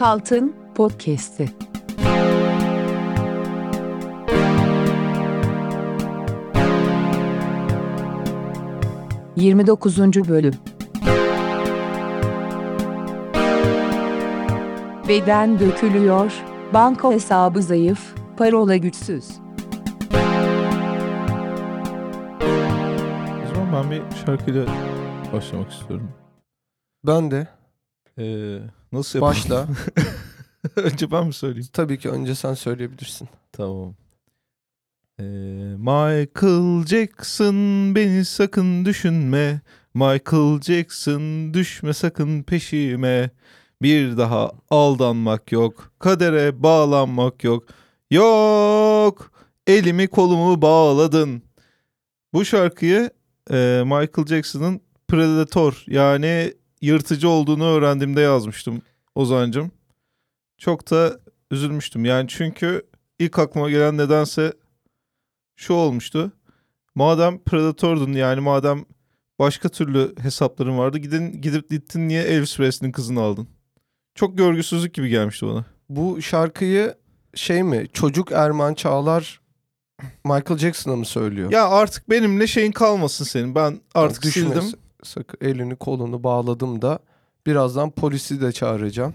Altın Podcast'i. Yirmi dokuzuncu Bölüm Beden dökülüyor, banka hesabı zayıf, parola güçsüz. O zaman ben bir şarkıyla başlamak istiyorum. Ben de. Ee, nasıl yapalım? Başla. Önce ben mi söyleyeyim? Tabii ki önce sen söyleyebilirsin. Tamam. Ee, Michael Jackson beni sakın düşünme. Michael Jackson düşme sakın peşime. Bir daha aldanmak yok. Kadere bağlanmak yok. Yok. Elimi kolumu bağladın. Bu şarkıyı e, Michael Jackson'ın Predator yani yırtıcı olduğunu öğrendiğimde yazmıştım Ozancım. Çok da üzülmüştüm. Yani çünkü ilk aklıma gelen nedense şu olmuştu. Madem Predator'dun yani madem başka türlü hesapların vardı gidin gidip gittin niye Elvis Presley'nin kızını aldın? Çok görgüsüzlük gibi gelmişti bana. Bu şarkıyı şey mi? Çocuk Erman Çağlar Michael Jackson'a mı söylüyor? Ya artık benimle şeyin kalmasın senin. Ben artık sildim. S- Sakın elini kolunu bağladım da birazdan polisi de çağıracağım.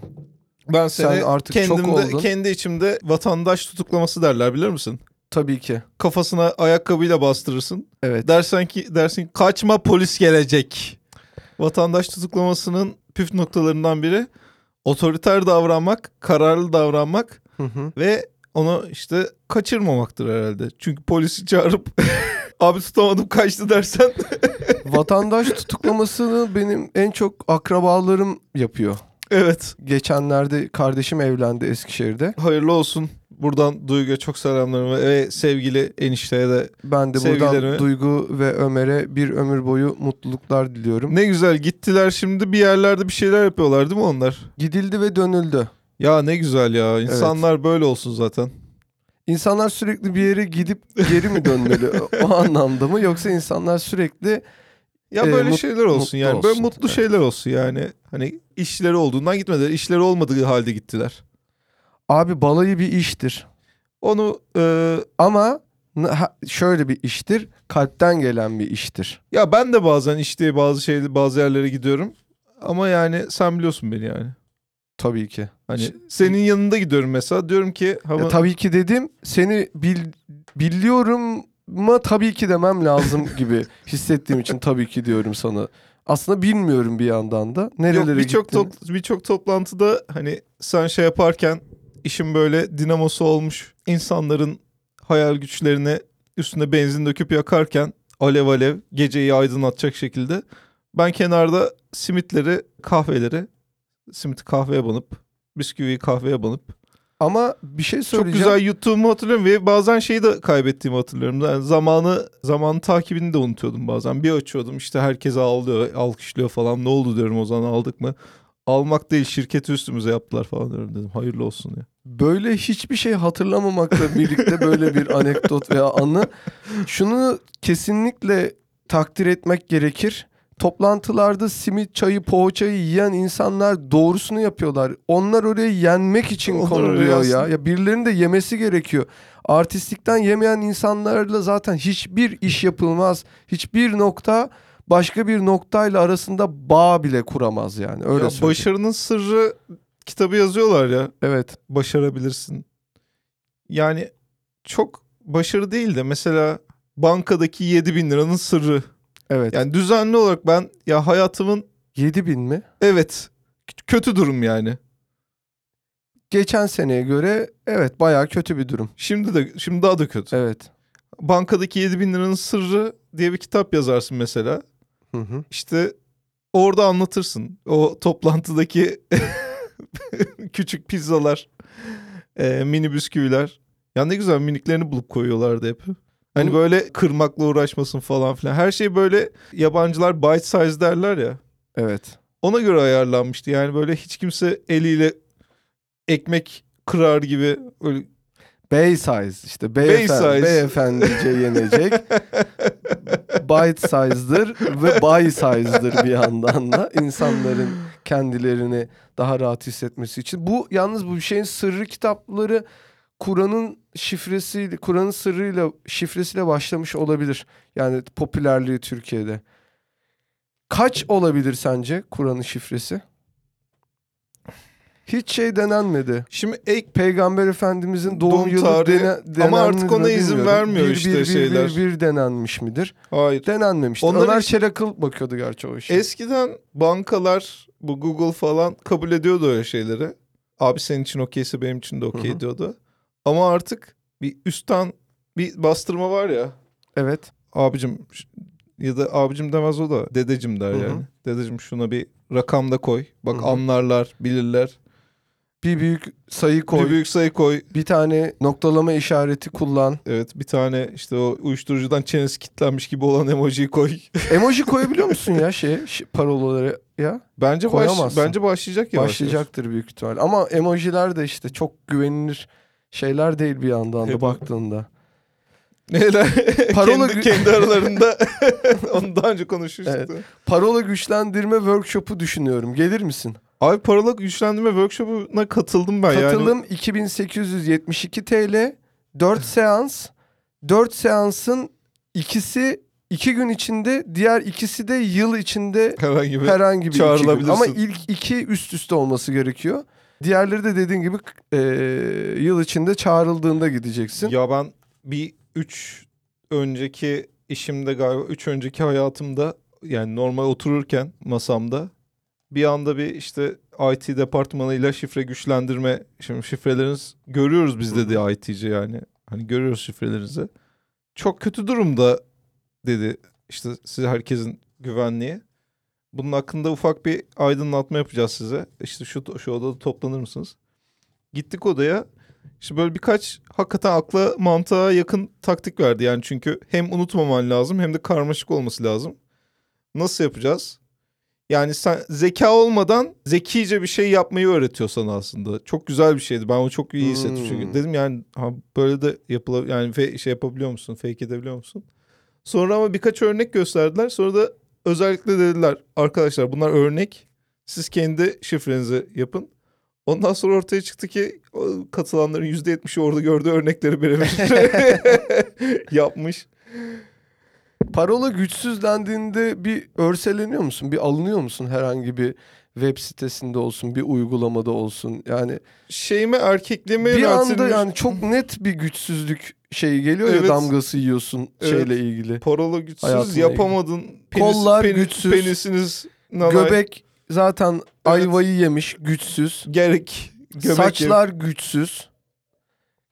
Ben seni Sen artık çok kendimde, oldun. kendi içimde vatandaş tutuklaması derler bilir misin? Tabii ki. Kafasına ayakkabıyla bastırırsın. Evet. Dersen ki dersin kaçma polis gelecek. Vatandaş tutuklamasının püf noktalarından biri otoriter davranmak, kararlı davranmak Hı hı. ve onu işte kaçırmamaktır herhalde. Çünkü polisi çağırıp abi tutamadım kaçtı dersen Vatandaş tutuklamasını benim en çok akrabalarım yapıyor. evet Geçenlerde kardeşim evlendi Eskişehir'de. hayırlı olsun. Buradan Duygu'ya çok selamlarım ve- sevgili enişteye de Ben de Sevgilerimi- buradan Duygu ve Ömer'e bir ömür boyu mutluluklar diliyorum. ne güzel gittiler şimdi bir yerlerde bir şeyler yapıyorlar değil mi onlar? Gidildi ve dönüldü. Ya ne güzel ya insanlar böyle olsun zaten. İnsanlar sürekli bir yere gidip geri mi dönmeli o anlamda mı yoksa insanlar sürekli Ya Ee, böyle mut- şeyler olsun yani. Böyle olsun. mutlu Evet. şeyler olsun yani. Hani işleri olduğundan gitmediler. İşleri olmadığı halde gittiler. abi balayı bir iştir. Onu e, Ama şöyle bir iştir. Kalpten gelen bir iştir. ya ben de bazen işte bazı şey bazı yerlere gidiyorum. Ama yani sen biliyorsun beni yani. Tabii ki. Hani senin yanında gidiyorum mesela. Diyorum ki hava Ya, tabii ki dedim seni bil, biliyorum ama tabii ki demem lazım gibi hissettiğim için tabii ki diyorum sana. Aslında bilmiyorum bir yandan da. Yok Nerelere birçok top, birçok toplantıda hani sen şey yaparken işin böyle dinamosu olmuş insanların hayal güçlerine üstüne benzin döküp yakarken alev alev geceyi aydınlatacak şekilde ben kenarda simitleri, kahveleri, simiti kahveye banıp, bisküviyi kahveye banıp Ama bir şey çok söyleyeceğim. güzel yuttuğumu hatırlıyorum ve bazen şeyi de kaybettiğimi hatırlıyorum. Yani zamanı zamanı takibini de unutuyordum bazen. Bir açıyordum işte herkes ağlıyor, alkışlıyor falan. Ne oldu diyorum o zaman aldık mı? Almak değil şirketi üstümüze yaptılar falan diyorum dedim. Hayırlı olsun ya. Böyle hiçbir şey hatırlamamakla birlikte böyle bir anekdot veya anı. Şunu kesinlikle takdir etmek gerekir. Toplantılarda simit, çayı, poğaçayı yiyen insanlar doğrusunu yapıyorlar. Onlar oraya yenmek için Onlar konuluyor ya. Ya birilerinin de yemesi gerekiyor. Artistlikten yemeyen insanlarla zaten hiçbir iş yapılmaz. Hiçbir nokta başka bir noktayla arasında bağ bile kuramaz yani. Öyle Ya söyleyeyim. başarının sırrı kitabı yazıyorlar ya. Evet. Başarabilirsin. Yani çok başarı değil de mesela bankadaki 7 bin liranın sırrı. Evet. Yani düzenli olarak ben ya hayatımın 7000 mi? evet kötü durum yani. Geçen seneye göre evet bayağı kötü bir durum. Şimdi de şimdi daha da kötü. Evet. Bankadaki 7 bin liranın sırrı diye bir kitap yazarsın mesela. Hı hı. İşte orada anlatırsın. O toplantıdaki küçük pizzalar, e, mini bisküviler. Ya ne güzel miniklerini bulup koyuyorlardı hep. Hani böyle kırmakla uğraşmasın falan filan. Her şey böyle yabancılar bite size derler ya. Evet. Ona göre ayarlanmıştı. Yani böyle hiç kimse eliyle ekmek kırar gibi öyle Bey size işte beyefendi, size. beyefendice yenecek. Bite size'dır ve buy size'dır bir yandan da insanların kendilerini daha rahat hissetmesi için. Bu yalnız bu şeyin sırrı kitapları Kur'an'ın şifresiyle, Kur'an'ın sırrıyla şifresiyle başlamış olabilir. Yani popülerliği Türkiye'de. Kaç olabilir sence Kur'an'ın şifresi? Hiç şey denenmedi. Şimdi ek Peygamber Efendimizin doğum, Doğum yılı tarihi- dene, Ama artık denenmiş ona izin bilmiyorum. vermiyor bir, işte bir, bir, şeyler. Bir, bir denenmiş midir? hayır. Denenmemiştir. Onları Ömer hiç- Çelikıl bakıyordu gerçi o işe. Eskiden bankalar bu Google falan kabul ediyordu öyle şeyleri. Abi senin için okeyse benim için de okey diyordu. Ama artık bir üstten bir bastırma var ya. Evet. Abicim ya da abicim demez o da dedecim der Hı hı. yani. Dedecim şuna bir rakam da koy. Bak Hı hı. anlarlar, bilirler. Bir büyük sayı koy. Bir büyük sayı koy. Bir tane noktalama işareti kullan. Evet bir tane işte o uyuşturucudan çenesi kilitlenmiş gibi olan emojiyi koy. Emoji koyabiliyor musun ya şey parolaları ya? Bence baş, bence başlayacak yavaş. Başlayacaktır büyük ihtimal. Ama emojiler de işte çok güvenilir şeyler değil bir yandan da baktığında. Neler? Parola kendi, kendi aralarında onu daha önce konuşmuştuk. Evet. Parola güçlendirme workshop'u düşünüyorum. Gelir misin? Abi paralı güçlendirme workshop'una katıldım ben yani. Katılım 2872 TL. 4 seans. 4 seansın ikisi 2 gün içinde, diğer ikisi de yıl içinde Herhangi bir herhangi bir iki çağrılabilirsin. Ama ilk iki üst üste olması gerekiyor. Diğerleri de dediğin gibi e, yıl içinde çağrıldığında gideceksin. Ya ben bir üç önceki işimde galiba üç önceki hayatımda yani normal otururken masamda bir anda bir işte IT departmanıyla şifre güçlendirme şimdi şifreleriniz görüyoruz biz dedi IT'ci yani. Hani görüyoruz şifrelerinizi. Çok kötü durumda dedi işte size herkesin güvenliği. Bunun hakkında ufak bir aydınlatma yapacağız size. İşte şu şu odada toplanır mısınız? Gittik odaya. İşte böyle birkaç hakikaten akla mantığa yakın taktik verdi. Yani çünkü hem unutmaman lazım hem de karmaşık olması lazım. Nasıl yapacağız? Yani sen zeka olmadan zekice bir şey yapmayı öğretiyor sana aslında. Çok güzel bir şeydi. Ben onu çok iyi hissettim Hmm. çünkü. Dedim yani ha, böyle de yapılabilir. Yani fe- şey yapabiliyor musun? Fake edebiliyor musun? Sonra ama birkaç örnek gösterdiler. Sonra da özellikle dediler arkadaşlar bunlar örnek. Siz kendi şifrenizi yapın. Ondan sonra ortaya çıktı ki katılanların %70'i orada gördüğü örnekleri birebir yapmış. Parola güçsüz dendiğinde bir örseleniyor musun? Bir alınıyor musun herhangi bir web sitesinde olsun, bir uygulamada olsun? Yani Şeyime erkekliğime bir anda yani çok net bir güçsüzlük şeyi geliyor Evet. ya damgası yiyorsun Evet. şeyle ilgili. parola güçsüz yapamadın. Kollar güçsüz. Penisiniz nanay, Göbek zaten ayvayı yemiş, güçsüz. gerek. Göbek Saçlar güçsüz.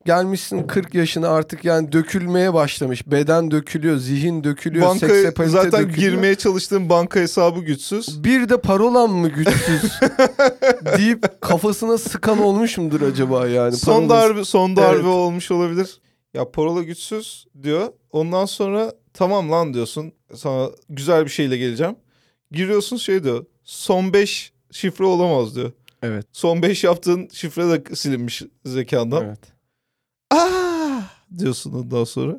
Gelmişsin 40 yaşına artık yani dökülmeye başlamış. Beden dökülüyor, zihin dökülüyor, banka zaten dökülüyor. girmeye çalıştığın banka hesabı güçsüz. Bir de parolam mı güçsüz deyip kafasına sıkan olmuş mudur acaba yani? Son Parolası- darbe son darbe Evet. olmuş olabilir. Ya parola güçsüz diyor. Ondan sonra tamam lan diyorsun. Sana güzel bir şeyle geleceğim. Giriyorsun şey diyor. Son 5 şifre olamaz diyor. Evet. Son 5 yaptığın şifre de silinmiş zekandan. Evet. Aa diyorsun ondan sonra.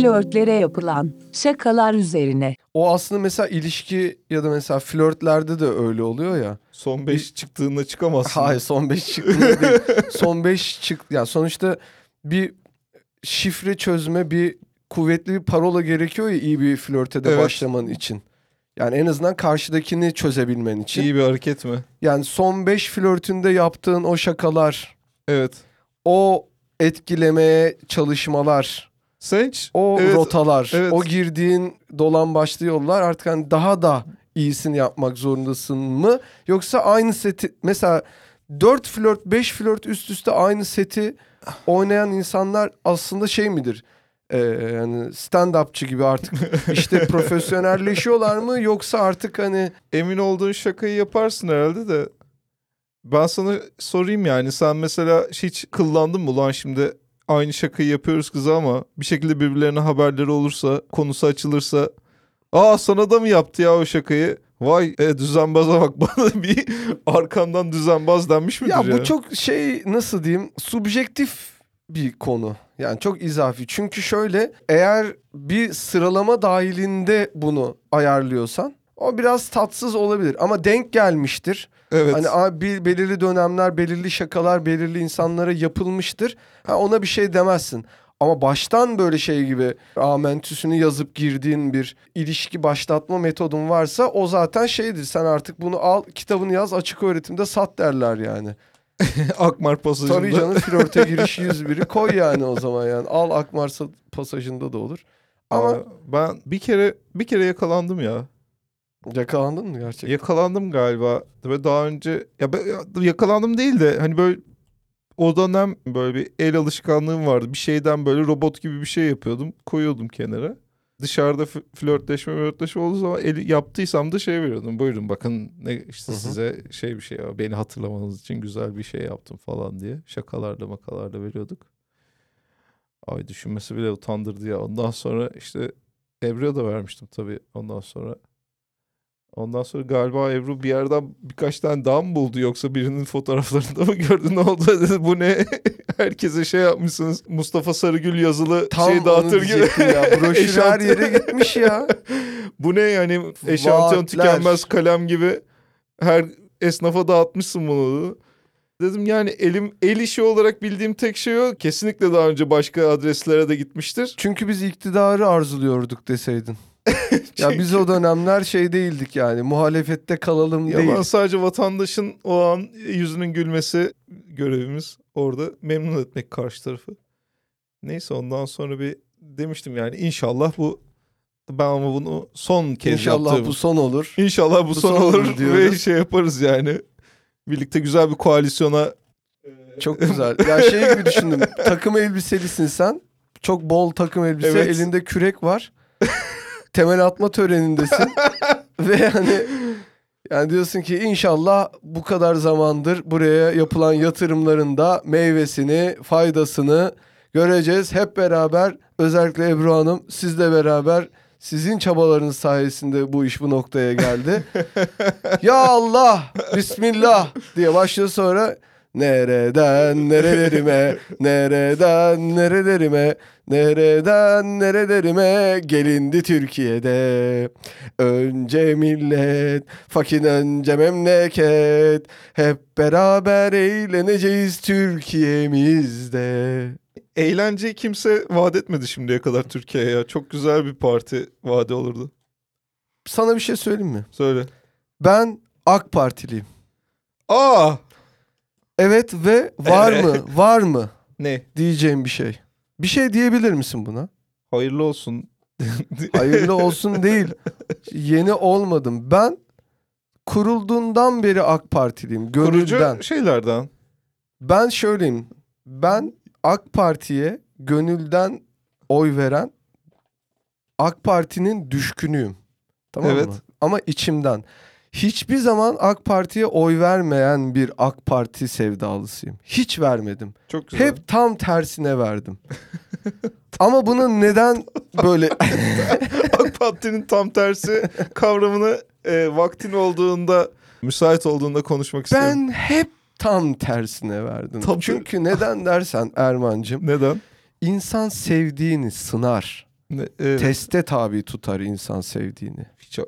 Flörtlere yapılan şakalar üzerine. O aslında mesela ilişki ya da mesela flörtlerde de öyle oluyor ya. Son 5 çıktığında çıkamazsın. Hayır son 5 çıktığında değil. Son 5 çık ya sonuçta bir şifre çözme bir kuvvetli bir parola gerekiyor ya iyi bir flörte de Evet. başlaman için. Yani en azından karşıdakini çözebilmen için. İyi bir hareket mi? Yani son 5 flörtünde yaptığın o şakalar, Evet. o etkilemeye çalışmalar, Sen hiç o Evet, rotalar, evet. o girdiğin dolan başlı yollar artık hani daha da iyisini yapmak zorundasın mı? Yoksa aynı seti mesela 4 flört 5 flört üst üste aynı seti oynayan insanlar aslında şey midir? Ee, yani stand-upçı gibi artık işte profesyonelleşiyorlar mı yoksa artık hani emin olduğun şakayı yaparsın herhalde de. Ben sana sorayım yani sen mesela hiç kıllandın mı ulan şimdi aynı şakayı yapıyoruz kıza ama bir şekilde birbirlerine haberleri olursa konusu açılırsa aa sana da mı yaptı ya o şakayı vay e, düzenbaza bak bana bir arkandan düzenbaz denmiş midir ya ya? bu çok şey nasıl diyeyim subjektif bir konu. Yani çok izafi. Çünkü şöyle eğer bir sıralama dahilinde bunu ayarlıyorsan o biraz tatsız olabilir ama denk gelmiştir. Evet. Hani abi bir belirli dönemler, belirli şakalar, belirli insanlara yapılmıştır. Ha ona bir şey demezsin. Ama baştan böyle şey gibi amentüsünü yazıp girdiğin bir ilişki başlatma metodun varsa o zaten şeydir. Sen artık bunu al kitabını yaz açık öğretimde sat derler yani. Akmar pasajında. Tabii canım flörte giriş 101'i koy yani o zaman yani. Al Akmar sa- pasajında da olur. Ama Ama ben bir kere bir kere yakalandım ya. Yakalandın mı gerçekten? Yakalandım galiba. Ve daha önce ya ben- yakalandım değil de hani böyle o dönem böyle bir el alışkanlığım vardı. Bir şeyden böyle robot gibi bir şey yapıyordum. Koyuyordum kenara. Dışarıda flörtleşme flörtleşme olduğu zaman el yaptıysam da şey veriyordum. Buyurun bakın ne işte Hı hı. size şey bir şey beni hatırlamanız için güzel bir şey yaptım falan diye. Şakalarda makalarda veriyorduk. Ay düşünmesi bile utandırdı ya. Ondan sonra işte Ebru'ya da vermiştim tabii ondan sonra. Ondan sonra galiba Ebru bir yerden birkaç tane daha mı buldu yoksa birinin fotoğraflarında mı gördü ne oldu dedi bu ne herkese şey yapmışsınız Mustafa Sarıgül yazılı Tam şey dağıtır gibi. ya. Broşür her yere gitmiş ya. bu ne yani eşantiyon tükenmez kalem gibi her esnafa dağıtmışsın bunu. Dedim yani elim el işi olarak bildiğim tek şey o. Kesinlikle daha önce başka adreslere de gitmiştir. Çünkü biz iktidarı arzuluyorduk deseydin. ya biz o dönemler şey değildik yani muhalefette kalalım Ya değil. ben sadece vatandaşın o an yüzünün gülmesi görevimiz orada memnun etmek karşı tarafı. Neyse ondan sonra bir demiştim yani inşallah bu ben ama bunu son kez İnşallah yaptığım. bu son olur. İnşallah bu, bu son, son olur olur ve diyoruz. şey yaparız yani. Birlikte güzel bir koalisyona Çok güzel. Ya şey gibi düşündüm. takım elbiselisin sen. Çok bol takım elbise. Evet. Elinde kürek var. Temel atma törenindesin. Ve hani yani diyorsun ki inşallah bu kadar zamandır buraya yapılan yatırımların da meyvesini, faydasını göreceğiz. Hep beraber özellikle Ebru Hanım sizle beraber sizin çabalarınız sayesinde bu iş bu noktaya geldi. ya Allah, Bismillah diye başlıyor sonra Nereden nerelerime, nereden nerelerime, nereden nerelerime gelindi Türkiye'de. Önce millet, fakir önce memleket, hep beraber eğleneceğiz Türkiye'mizde. eğlence kimse vaat etmedi şimdiye kadar Türkiye'ye ya. Çok güzel bir parti vaadi olurdu. Sana bir şey söyleyeyim mi? Söyle. Ben AK Partiliyim. Aa! Evet ve var mı, var mı Ne? diyeceğim bir şey. Bir şey diyebilir misin buna? Hayırlı olsun. Hayırlı olsun değil. Yeni olmadım. Ben kurulduğundan beri AK Partiliyim. Gönülden. Kurucu şeylerden. Ben şöyleyim. Ben AK Parti'ye gönülden oy veren AK Parti'nin düşkünüyüm. Tamam Evet. mı? Ama içimden. Hiçbir zaman AK Parti'ye oy vermeyen bir AK Parti sevdalısıyım. Hiç vermedim. Çok güzel. Hep tam tersine verdim. Ama bunu neden böyle AK Parti'nin tam tersi kavramını e, vaktin olduğunda, müsait olduğunda konuşmak istiyorum. ben hep tam tersine verdim. Tam- Çünkü neden dersen Ermancığım Neden? insan sevdiğini sınar. Ne, e, Teste tabi tutar insan sevdiğini. hiç, e,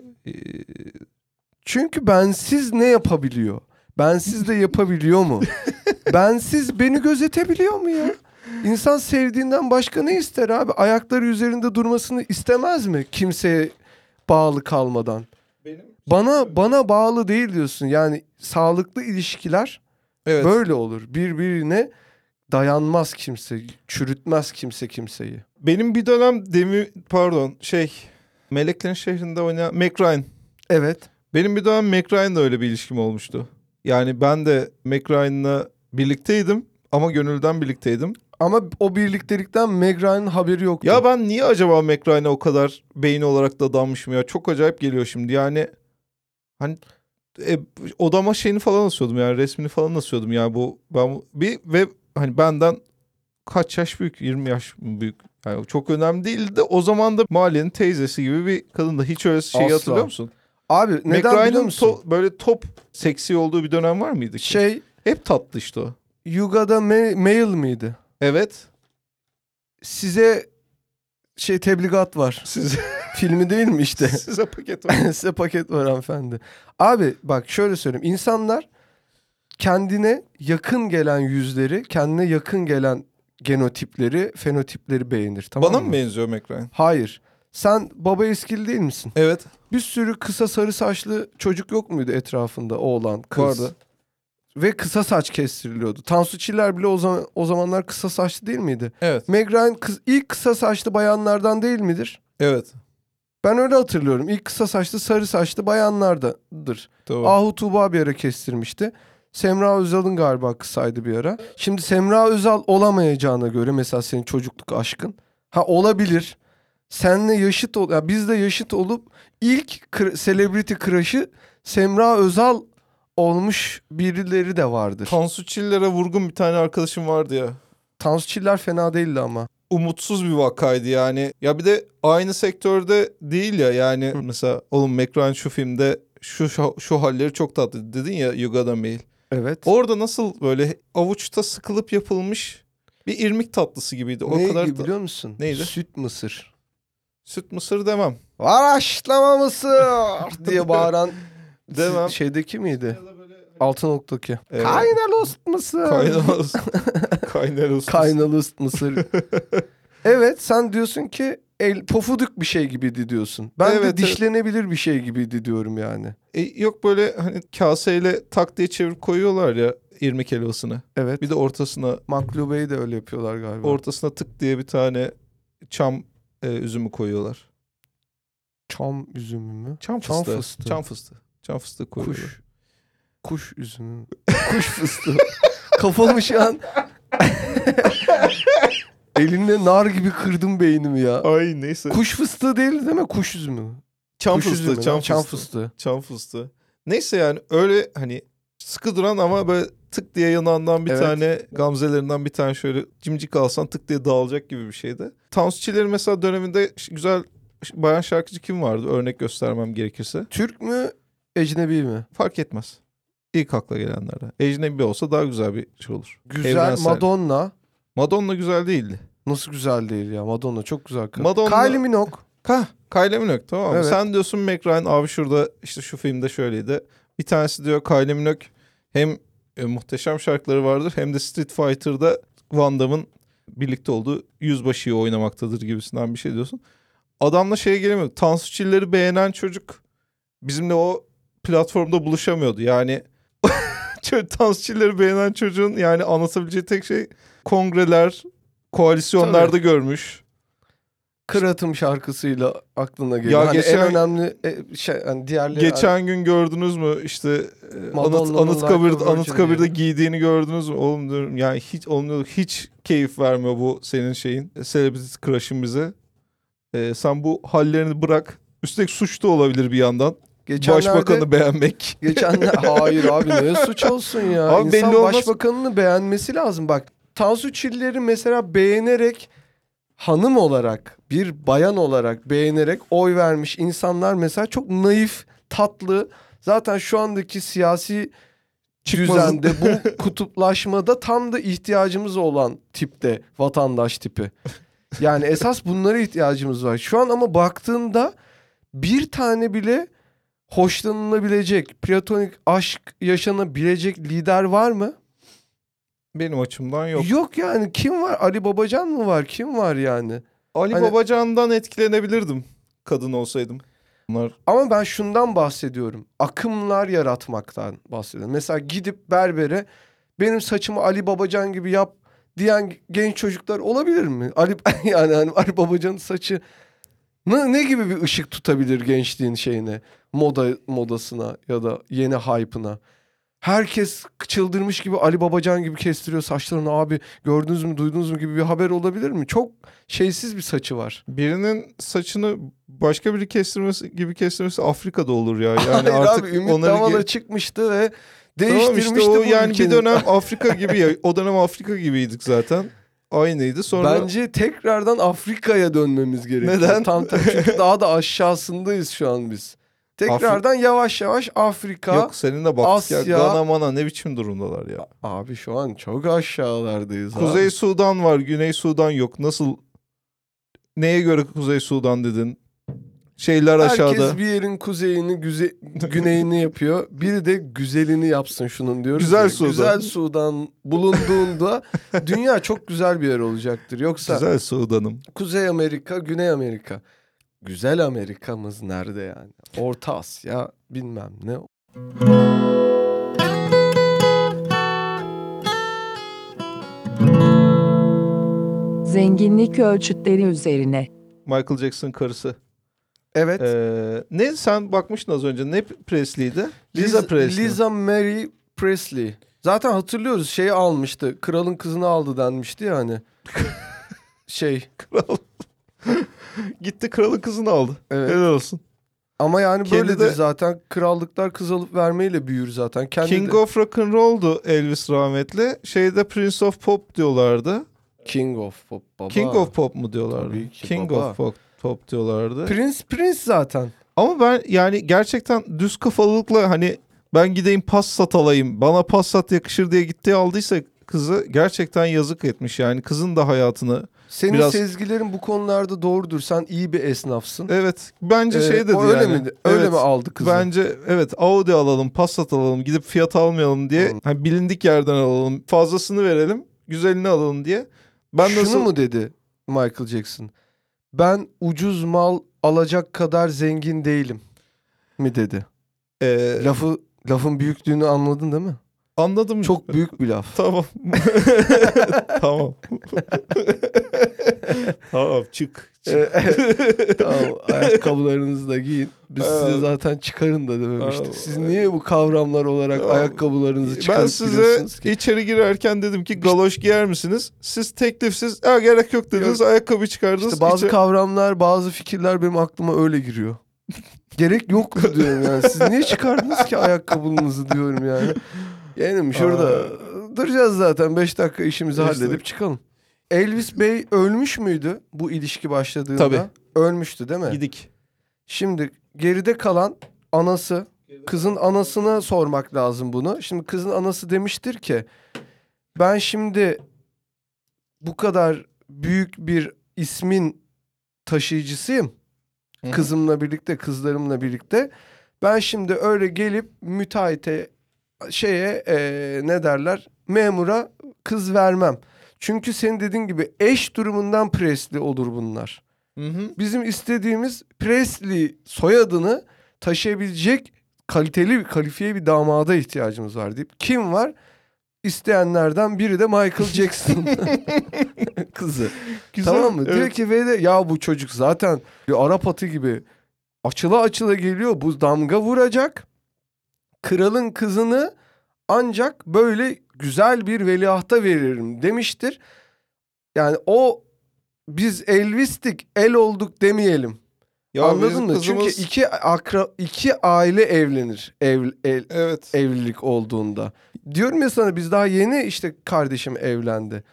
Çünkü bensiz ne yapabiliyor? Bensiz de yapabiliyor mu? bensiz beni gözetebiliyor mu ya? İnsan sevdiğinden başka ne ister abi? Ayakları üzerinde durmasını istemez mi kimseye bağlı kalmadan? benim Bana bana bağlı değil diyorsun. Yani sağlıklı ilişkiler evet. böyle olur. Birbirine dayanmaz kimse, çürütmez kimse kimseyi. Benim bir dönem demi pardon şey Meleklerin Şehri'nde oynayan Mac Ryan. Evet. Benim bir dönem Mac Ryan'la öyle bir ilişkim olmuştu. Yani ben de Mac Ryan'la birlikteydim ama gönülden birlikteydim. Ama o birliktelikten Meg Ryan'ın haberi yoktu. Ya ben niye acaba Mac Ryan'a o kadar beyin olarak da danmışım ya? Çok acayip geliyor şimdi. Yani hani e, odama şeyini falan asıyordum yani resmini falan asıyordum ya bu ben bir ve hani benden kaç yaş büyük 20 yaş büyük yani çok önemli değildi de o zaman da mahallenin teyzesi gibi bir kadın da hiç öyle şeyi Asla. hatırlıyor musun? Abi Mac neden biliyor musun? to- böyle top seksi olduğu bir dönem var mıydı ki? şey Hep tatlı işte o. Yuga'da ma- mail miydi? Evet. size şey tebligat var. Size, Filmi değil mi işte? size paket var. Size paket var hanımefendi. Abi bak şöyle söyleyeyim. İnsanlar kendine yakın gelen yüzleri, kendine yakın gelen genotipleri, fenotipleri beğenir. Tamam Bana mı? benziyor McRyan? Hayır. Sen baba eskili değil misin? Evet. Bir sürü kısa sarı saçlı çocuk yok muydu etrafında oğlan, kız? Vardı. Ve kısa saç kestiriliyordu. Tansu Çiller bile o, zaman, o zamanlar kısa saçlı değil miydi? Evet. Meg Ryan kız, ilk kısa saçlı bayanlardan değil midir? Evet. Ben öyle hatırlıyorum. İlk kısa saçlı sarı saçlı bayanlardadır. Tamam. Ahu Tuğba bir ara kestirmişti. Semra Özal'ın galiba kısaydı bir ara. Şimdi Semra Özal olamayacağına göre mesela senin çocukluk aşkın. Ha olabilir. Senle yaşıt ol, ya biz de yaşıt olup ilk celebrity crush'ı Semra Özal olmuş birileri de vardır. Tansu Çiller'e vurgun bir tane arkadaşım vardı ya. Tansu Çiller fena değildi ama. umutsuz bir vakaydı yani. Ya bir de aynı sektörde değil ya yani Hı. mesela oğlum McRyan şu filmde şu, şu şu halleri çok tatlı dedin ya You Got a Mail. Evet. Orada nasıl böyle avuçta sıkılıp yapılmış bir irmik tatlısı gibiydi. O ne kadar biliyor musun? Neydi? Süt mısır. Süt mısır demem. Var mısır diye bağıran Demem. şeydeki miydi? Altınok'taki. Evet. Kaynalı ust mısır. Kaynalı Kaynalı Kaynalı ust mısır. evet sen diyorsun ki el pofuduk bir şey gibiydi diyorsun. Ben Evet, de evet. dişlenebilir bir şey gibiydi diyorum yani. E, yok böyle hani kaseyle tak diye çevirip koyuyorlar ya irmik helvasını. Evet. Bir de ortasına Maklubeyi de öyle yapıyorlar galiba. ortasına tık diye bir tane çam e, üzümü koyuyorlar. Çam üzümü mü? Çam Çam fıstığı. fıstığı. Çam fıstığı. Çam fıstığı koyuyorlar. Kuş. Kuş üzümü. mü? Kuş fıstığı. Kafamı şu an elinle nar gibi kırdım beynimi ya. Ay neyse. Kuş fıstığı değil değil mi? Kuş üzümü. çam Kuş fıstığı, üzümü çam lan, fıstığı. çam fıstığı. Çam fıstığı. Neyse yani öyle hani sıkı duran ama böyle tık diye yanağından bir Evet. tane gamzelerinden bir tane şöyle cimcik alsan tık diye dağılacak gibi bir şeydi. Tansu Çiller'in mesela döneminde güzel bayan şarkıcı kim vardı örnek göstermem gerekirse. Türk mü? Ecnebi mi? Fark etmez. İlk akla gelenlerden. Ecnebi olsa daha güzel bir şey olur. Güzel Evrensel. Madonna. Madonna güzel değildi. Nasıl güzel değil ya. Madonna çok güzel kız. Madonna- Kylie Minogue. Ka, Kylie Minogue tamam mı? Evet. Sen diyorsun Meg Ryan abi şurada işte şu filmde şöyleydi. Bir tanesi diyor Kylie Minogue hem e, muhteşem şarkıları vardır hem de Street Fighter'da Van Damme'ın birlikte olduğu yüzbaşıyı oynamaktadır gibisinden bir şey diyorsun. Adamla şeye gelemiyor. Tansu Çiller'i beğenen çocuk bizimle o platformda buluşamıyordu. Yani Tansu Çiller'i beğenen çocuğun yani anlatabileceği tek şey kongreler, koalisyonlarda Tabii. görmüş. Kıratım şarkısıyla aklına geliyor. Ya hani geçen- en önemli e, şey hani diğerleri Geçen gün gördünüz mü işte e, Anıt, Anıtkabir'de, Anıtkabir'de giydiğini gördünüz mü? Oğlum diyorum yani hiç olmuyor hiç keyif vermiyor bu senin şeyin. e, Celebrity crush'ın bize. E, sen bu hallerini bırak. Üstelik suç da olabilir bir yandan. geçenlerde Başbakanı beğenmek. geçenler hayır abi ne suç olsun ya. Abi İnsan belli olmaz. başbakanını beğenmesi lazım. Bak Tansu Çiller'i mesela beğenerek hanım olarak bir bayan olarak beğenerek oy vermiş insanlar mesela çok naif, tatlı. Zaten şu andaki siyasi Çıkmazın. düzende bu kutuplaşmada tam da ihtiyacımız olan tipte vatandaş tipi. Yani esas bunlara ihtiyacımız var. Şu an ama baktığında bir tane bile hoşlanılabilecek, platonik aşk yaşanabilecek lider var mı? Benim açımdan yok. Yok yani kim var? Ali Babacan mı var? Kim var yani? Ali Hani- Babacan'dan etkilenebilirdim kadın olsaydım. Bunlar Ama ben şundan bahsediyorum. Akımlar yaratmaktan bahsediyorum. Mesela gidip berbere benim saçımı Ali Babacan gibi yap diyen genç çocuklar olabilir mi? Ali yani hani Ali Babacan'ın saçı ne, ne gibi bir ışık tutabilir gençliğin şeyine, moda modasına ya da yeni hype'ına? Herkes çıldırmış gibi Ali Babacan gibi kestiriyor saçlarını abi gördünüz mü duydunuz mu gibi bir haber olabilir mi? Çok şeysiz bir saçı var. birinin saçını başka biri kestirmesi gibi kestirmesi Afrika'da olur ya. Yani Hayır artık abi Ümit onları Davala çıkmıştı ve Tamam değiştirmişti işte o bu yani ülkenin. bir dönem Afrika gibi ya. O dönem Afrika gibiydik zaten. Aynıydı. Sonra Bence tekrardan Afrika'ya dönmemiz gerekiyor. Neden? Tam tam çünkü daha da aşağısındayız şu an biz. Tekrardan yavaş yavaş Afrika. yok seninle baktık ya. Asya- Gana mana ne biçim durumdalar ya. Abi şu an çok aşağılardayız Kuzey abi. Sudan var, Güney Sudan yok. Nasıl neye göre Kuzey Sudan dedin? Şeyler aşağıda. Herkes bir yerin kuzeyini, güze- güneyini yapıyor. Biri de güzelini yapsın şunun diyoruz. Güzel ya. Sudan. Güzel Sudan bulunduğunda dünya çok güzel bir yer olacaktır. Yoksa Güzel Sudan'ım. Kuzey Amerika, Güney Amerika. Güzel Amerika'mız nerede yani? Orta Asya bilmem ne. Zenginlik ölçütleri üzerine. Michael Jackson karısı. Evet. Ee, ne sen bakmıştın az önce ne Presley'di? Lisa Liz- Presley. Lisa Mary Presley. Zaten hatırlıyoruz şeyi almıştı. Kralın kızını aldı denmişti ya hani. şey. Kral. Gitti kralın kızını aldı. Evet. Helal olsun. Ama yani Kendi böyledir de- zaten. Krallıklar kız alıp vermeyle büyür zaten. Kendi King de- of Rock and Roll'du Elvis rahmetli. Şeyde Prince of Pop diyorlardı. King of Pop baba. King of Pop mu diyorlardı? Tabii ki King baba. of Pop, Pop diyorlardı. Prince Prince zaten. Ama ben yani gerçekten düz kafalılıkla hani ben gideyim pas sat alayım. Bana pas sat yakışır diye gitti aldıysa kızı gerçekten yazık etmiş yani. Kızın da hayatını. Senin Biraz- sezgilerin bu konularda doğrudur. Sen iyi bir esnafsın. Evet bence Ee, şey dedi öyle yani. miydi? Öyle Evet. mi aldı kızı? Bence evet Audi alalım, Passat alalım, gidip fiyat almayalım diye. Hı. Hani bilindik yerden alalım. Fazlasını verelim, güzelini alalım diye. Ben Şunu nasıl mu dedi Michael Jackson? Ben ucuz mal alacak kadar zengin değilim mi dedi. Ee, Lafı lafın büyüklüğünü anladın değil mi? Anladım. Çok büyük bir laf. Tamam. tamam. tamam çık. çık. Tamam ayakkabılarınızı da giyin. Biz size Evet. zaten çıkarın da dememiştik. Evet. Siz niye bu kavramlar olarak Tamam. ayakkabılarınızı çıkarıp ben size ki? içeri girerken dedim ki galoş giyer misiniz? Siz teklifsiz ha gerek yok dediniz ayakkabı çıkardınız. İşte bazı İçe- kavramlar, bazı fikirler benim aklıma öyle giriyor. Gerek yok diyorum yani. Siz niye çıkardınız ki ayakkabınızı diyorum yani. Yani şurada Aa. duracağız zaten. 5 dakika işimizi Beş halledip dakika. çıkalım. Elvis Bey ölmüş müydü bu ilişki başladığında? Tabii. Ölmüştü değil mi? Gidik. Şimdi geride kalan anası, kızın anasına sormak lazım bunu. Şimdi kızın anası demiştir ki ben şimdi bu kadar büyük bir ismin taşıyıcısıyım. Kızımla birlikte, kızlarımla birlikte. Ben şimdi öyle gelip müteahhite şeye eee, ne derler memura kız vermem. Çünkü senin dediğin gibi eş durumundan presli olur bunlar. Hı hı. Bizim istediğimiz Presley soyadını taşıyabilecek kaliteli, kalifiye bir damada ihtiyacımız var deyip kim var? İsteyenlerden biri de Michael Jackson kızı. Güzel. Tamam mı? Diyor Evet. ki ve de ya bu çocuk zaten bir Arap atı gibi açıla açıla geliyor. Bu damga vuracak. Kralın kızını ancak böyle güzel bir veliahta veririm demiştir. Yani o biz Elvis'tik, el olduk demeyelim. Ya Anladın mı? kızımız- Çünkü iki akra iki aile evlenir ev, el- Evet. evlilik olduğunda. Diyorum ya sana biz daha yeni işte kardeşim evlendi.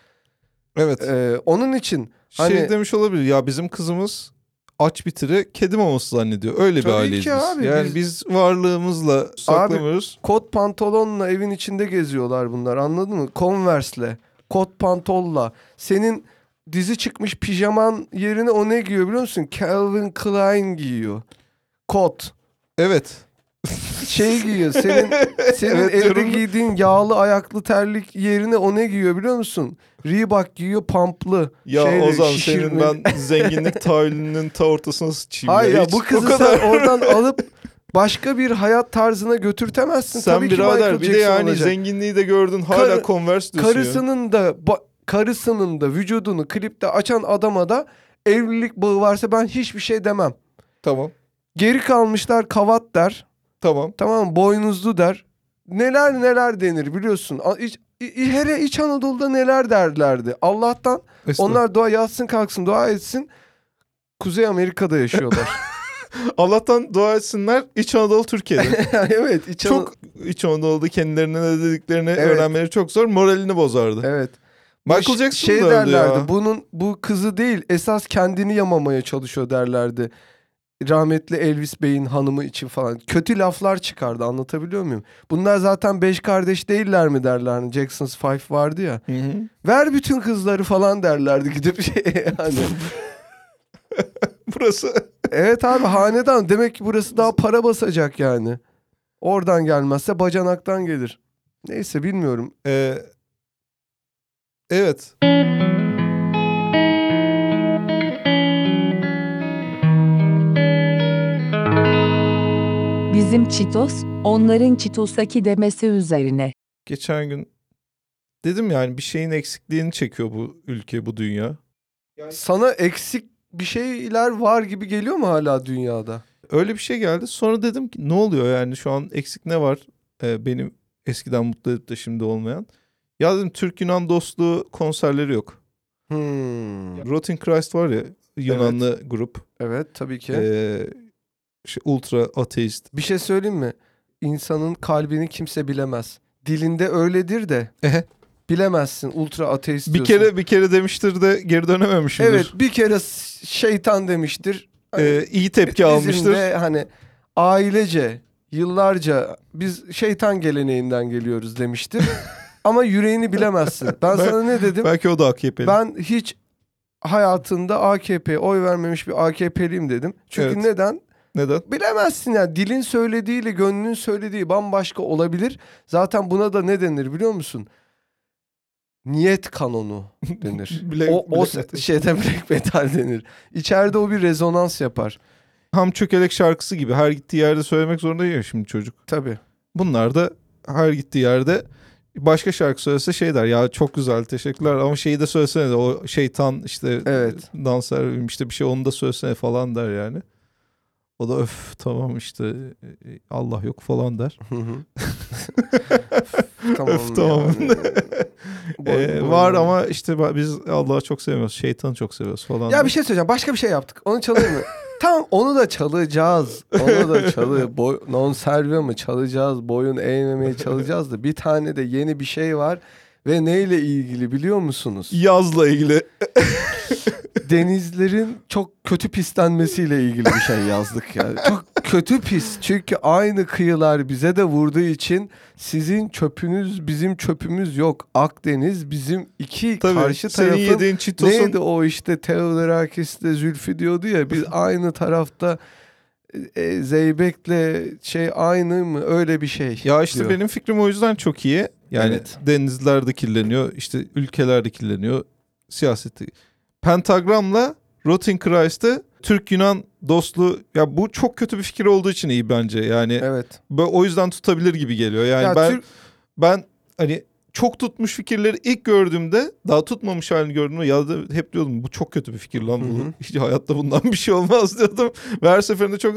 Evet. Ee, onun için şey hani- demiş olabilir ya bizim kızımız aç bitiri kedi maması zannediyor. Öyle bir Tabii aileyiz ki biz. abi, yani biz- biz, varlığımızla saklamıyoruz. kot pantolonla evin içinde geziyorlar bunlar anladın mı? Converse'le, kot pantolla. Senin dizi çıkmış pijaman yerine o ne giyiyor biliyor musun? Calvin Klein giyiyor. Kot. Evet. Şey giyiyor. Senin senin Evet evde diyorum. giydiğin yağlı ayaklı terlik yerine o ne giyiyor biliyor musun? Reebok giyiyor pamplı. Ya Şeyle, Ozan senin şişirmeli. ben zenginlik tahayyülünün ta ortasına sıçayım. Hayır ya Hiç bu kızı kadar- sen oradan alıp başka bir hayat tarzına götürtemezsin. Sen Tabii ki birader Michael bir de yani olacak. zenginliği de gördün hala Karı- Converse ya. karısının da karısının da vücudunu klipte açan adama da evlilik bağı varsa ben hiçbir şey demem. Tamam. Geri kalmışlar kavat der. Tamam. Tamam boynuzlu der. Neler neler denir biliyorsun. A- İç, İ- hele İç Anadolu'da neler derlerdi. Allah'tan onlar dua yatsın kalksın dua etsin. Kuzey Amerika'da yaşıyorlar. Allah'tan dua etsinler İç Anadolu Türkiye'de. evet İç Ana- çok İç Anadolu'da kendilerine ne dediklerini Evet. öğrenmeleri çok zor. Moralini bozardı. Evet. Michael Jackson şey derlerdi. ya. Bunun bu kızı değil esas kendini yamamaya çalışıyor derlerdi. Rahmetli Elvis Bey'in hanımı için falan. Kötü laflar çıkardı anlatabiliyor muyum? Bunlar zaten beş kardeş değiller mi derler. Hani Jackson's Five vardı ya. Hı hı. Ver bütün kızları falan derlerdi gidip şey yani. burası. Evet abi hanedan. Demek ki burası daha para basacak yani. Oradan gelmezse bacanaktan gelir. Neyse bilmiyorum. Ee, evet. Bizim Çitos, onların Çitos'taki demesi üzerine. Geçen gün dedim yani bir şeyin eksikliğini çekiyor bu ülke, bu dünya. Sana eksik bir şeyler var gibi geliyor mu hala dünyada? Öyle bir şey geldi. Sonra dedim ki ne oluyor yani şu an eksik ne var Ee, benim eskiden mutlu edip de şimdi olmayan. Ya dedim Türk-Yunan dostluğu konserleri yok. Hmm. Rotting Christ var ya Yunanlı grup. Evet tabii ki. Ee, şey, ultra ateist. Bir şey söyleyeyim mi? İnsanın kalbini kimse bilemez. Dilinde öyledir de Ehe. bilemezsin. Ultra ateist Bir diyorsun. kere bir kere demiştir de geri dönememişimdir. Evet bir kere şeytan demiştir. Hani Ee, iyi tepki bizim almıştır. de hani ailece yıllarca biz şeytan geleneğinden geliyoruz demiştir. Ama yüreğini bilemezsin. Ben, Ben- sana ne dedim? Belki o da AKP'li. Ben hiç hayatında AKP oy vermemiş bir AKP'liyim dedim. Çünkü Evet. neden? Neden? Bilemezsin ya. Dilin söylediğiyle gönlün söylediği bambaşka olabilir. Zaten buna da ne denir biliyor musun? Niyet kanonu denir. Black- o o Black metal. şeyde black metal denir. İçeride o bir rezonans yapar. Ham çökelek şarkısı gibi her gittiği yerde söylemek zorunda ya şimdi çocuk. Tabii. Bunlar da her gittiği yerde başka şarkı söylese şey der ya çok güzel teşekkürler ama şeyi de söylesene de o şeytan işte Evet. danser işte bir şey onu da söylesene falan der yani. O da öf tamam işte e, Allah yok falan der. Tamam. Öf, tamam. Ee, var ama işte biz Allah'ı çok sevmiyoruz. Şeytanı çok seviyoruz falan. Ya der. bir şey söyleyeceğim. Başka bir şey yaptık. Onu çalayım mı? tamam onu da çalacağız. Onu da çalı. Boy, non serve mı çalacağız. Boyun eğmemeye çalacağız da bir tane de yeni bir şey var. Ve neyle ilgili biliyor musunuz? Yazla ilgili. Denizlerin çok kötü pislenmesiyle ilgili bir şey yazdık yani. Çok kötü pis. Çünkü aynı kıyılar bize de vurduğu için sizin çöpünüz bizim çöpümüz yok. Akdeniz bizim iki Tabii karşı tarafın yediğin çitosun Neydi o işte Teodorakis'te Zülfü diyordu ya biz aynı tarafta e, Zeybek'le şey aynı mı öyle bir şey. Ya işte diyor. benim fikrim o yüzden çok iyi. Yani Evet. denizler de kirleniyor, işte ülkeler de kirleniyor, siyaseti. Pentagramla Rotting Christ'ı Türk-Yunan dostluğu ya bu çok kötü bir fikir olduğu için iyi bence. Yani Evet. o yüzden tutabilir gibi geliyor. Yani ya ben Türk ben hani çok tutmuş fikirleri ilk gördüğümde daha tutmamış halini gördüğümde ya da hep diyordum bu çok kötü bir fikir lan bu. Hiç hayatta bundan bir şey olmaz diyordum. Ve her seferinde çok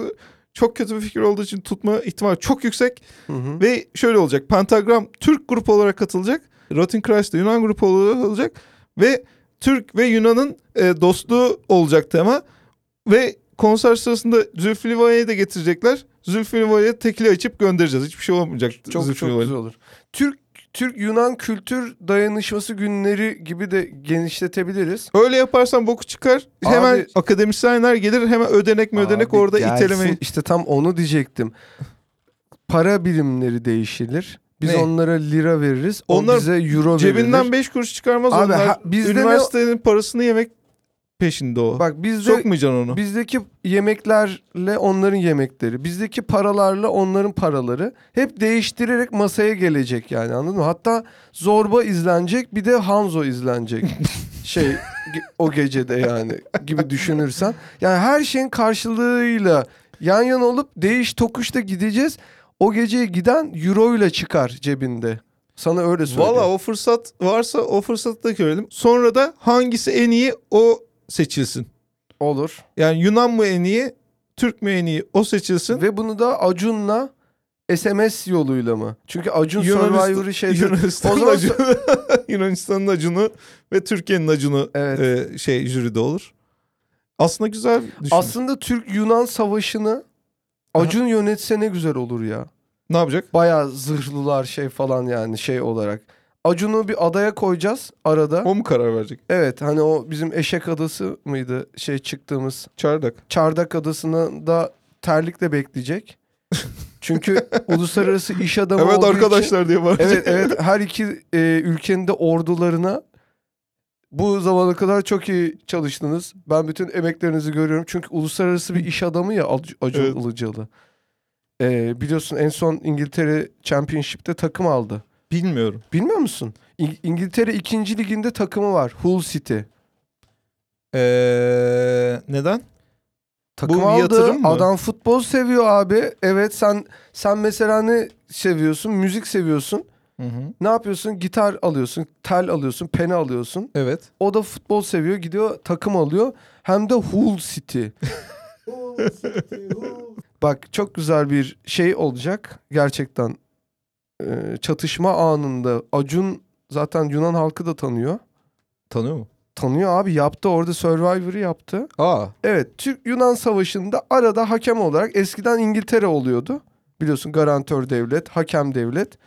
çok kötü bir fikir olduğu için tutma ihtimali çok yüksek. Hı hı. Ve şöyle olacak. Pentagram Türk grup olarak katılacak. Rotting Christ de Yunan grup olarak olacak. Ve Türk ve Yunan'ın e, dostluğu olacak tema. Ve konser sırasında Zülfü Livaneli'yi de getirecekler. Zülfü Livaneli'ye tekili açıp göndereceğiz. Hiçbir şey olmayacak. çok Zülfü çok Livaneli. güzel olur. Türk Türk Yunan kültür dayanışması günleri gibi de genişletebiliriz. Öyle yaparsan boku çıkar. Hemen Abi- akademisyenler gelir. Hemen ödenek mi ödenek Abi orada gelsin. iteleme. İşte tam onu diyecektim. Para birimleri değişilir. Biz Ne? onlara lira veririz. O Onlar bize euro Cebinden verilir. 5 kuruş çıkarmaz Abi onlar. ha- bizde ne- Üniversitenin parasını yemek peşinde o. Bak bizde Sokmayacaksın onu. Bizdeki yemeklerle onların yemekleri, bizdeki paralarla onların paraları hep değiştirerek masaya gelecek yani anladın mı? Hatta Zorba izlenecek bir de Hanzo izlenecek. şey o gecede yani gibi düşünürsen. Yani her şeyin karşılığıyla yan yana olup değiş tokuşta gideceğiz. O geceye giden euro ile çıkar cebinde. Sana öyle söyleyeyim. Valla o fırsat varsa o fırsatı da görelim. Sonra da hangisi en iyi o seçilsin. Olur. Yani Yunan mı en iyi, Türk mü en iyi o seçilsin. Ve bunu da Acun'la SMS yoluyla mı? Çünkü Acun Yunanistan- Survivor'ı şeyde... Yunanistan'ın zaman- acunu, Yunanistan'ın acunu ve Türkiye'nin acunu Evet. e, şey jüride olur. Aslında güzel düşün. Aslında Türk-Yunan savaşını Acun yönetse ne güzel olur ya. ne yapacak? Bayağı zırhlılar şey falan yani şey olarak. Acun'u bir adaya koyacağız arada. O mu karar verecek? Evet hani o bizim Eşek Adası mıydı şey çıktığımız. Çardak. Çardak Adası'na da terlikle bekleyecek. Çünkü uluslararası iş adamı Evet olduğu için- arkadaşlar diye bağıracak. Evet evet her iki e, ülkenin de ordularına Bu zamana kadar çok iyi çalıştınız. Ben bütün emeklerinizi görüyorum. Çünkü uluslararası bir iş adamı ya Ac- Acun Evet. Ilıcalı. Ee, biliyorsun en son İngiltere Championship'te takım aldı. Bilmiyorum. Bilmiyor musun? İng- İngiltere 2. liginde takımı var. Hull City. Ee, neden? Takım bir aldı. mı? Adam futbol seviyor abi. Evet sen sen mesela ne seviyorsun? Müzik seviyorsun. Hı hı. Ne yapıyorsun? Gitar alıyorsun, tel alıyorsun, peni alıyorsun. Evet. O da futbol seviyor. Gidiyor takım alıyor. Hem de Hull City. Bak çok güzel bir şey olacak. Gerçekten Ee, çatışma anında Acun zaten Yunan halkı da tanıyor. Tanıyor mu? Tanıyor abi yaptı orada Survivor'ı yaptı. Aa. Evet Türk-Yunan savaşında arada hakem olarak eskiden İngiltere oluyordu. Biliyorsun garantör devlet, hakem devlet.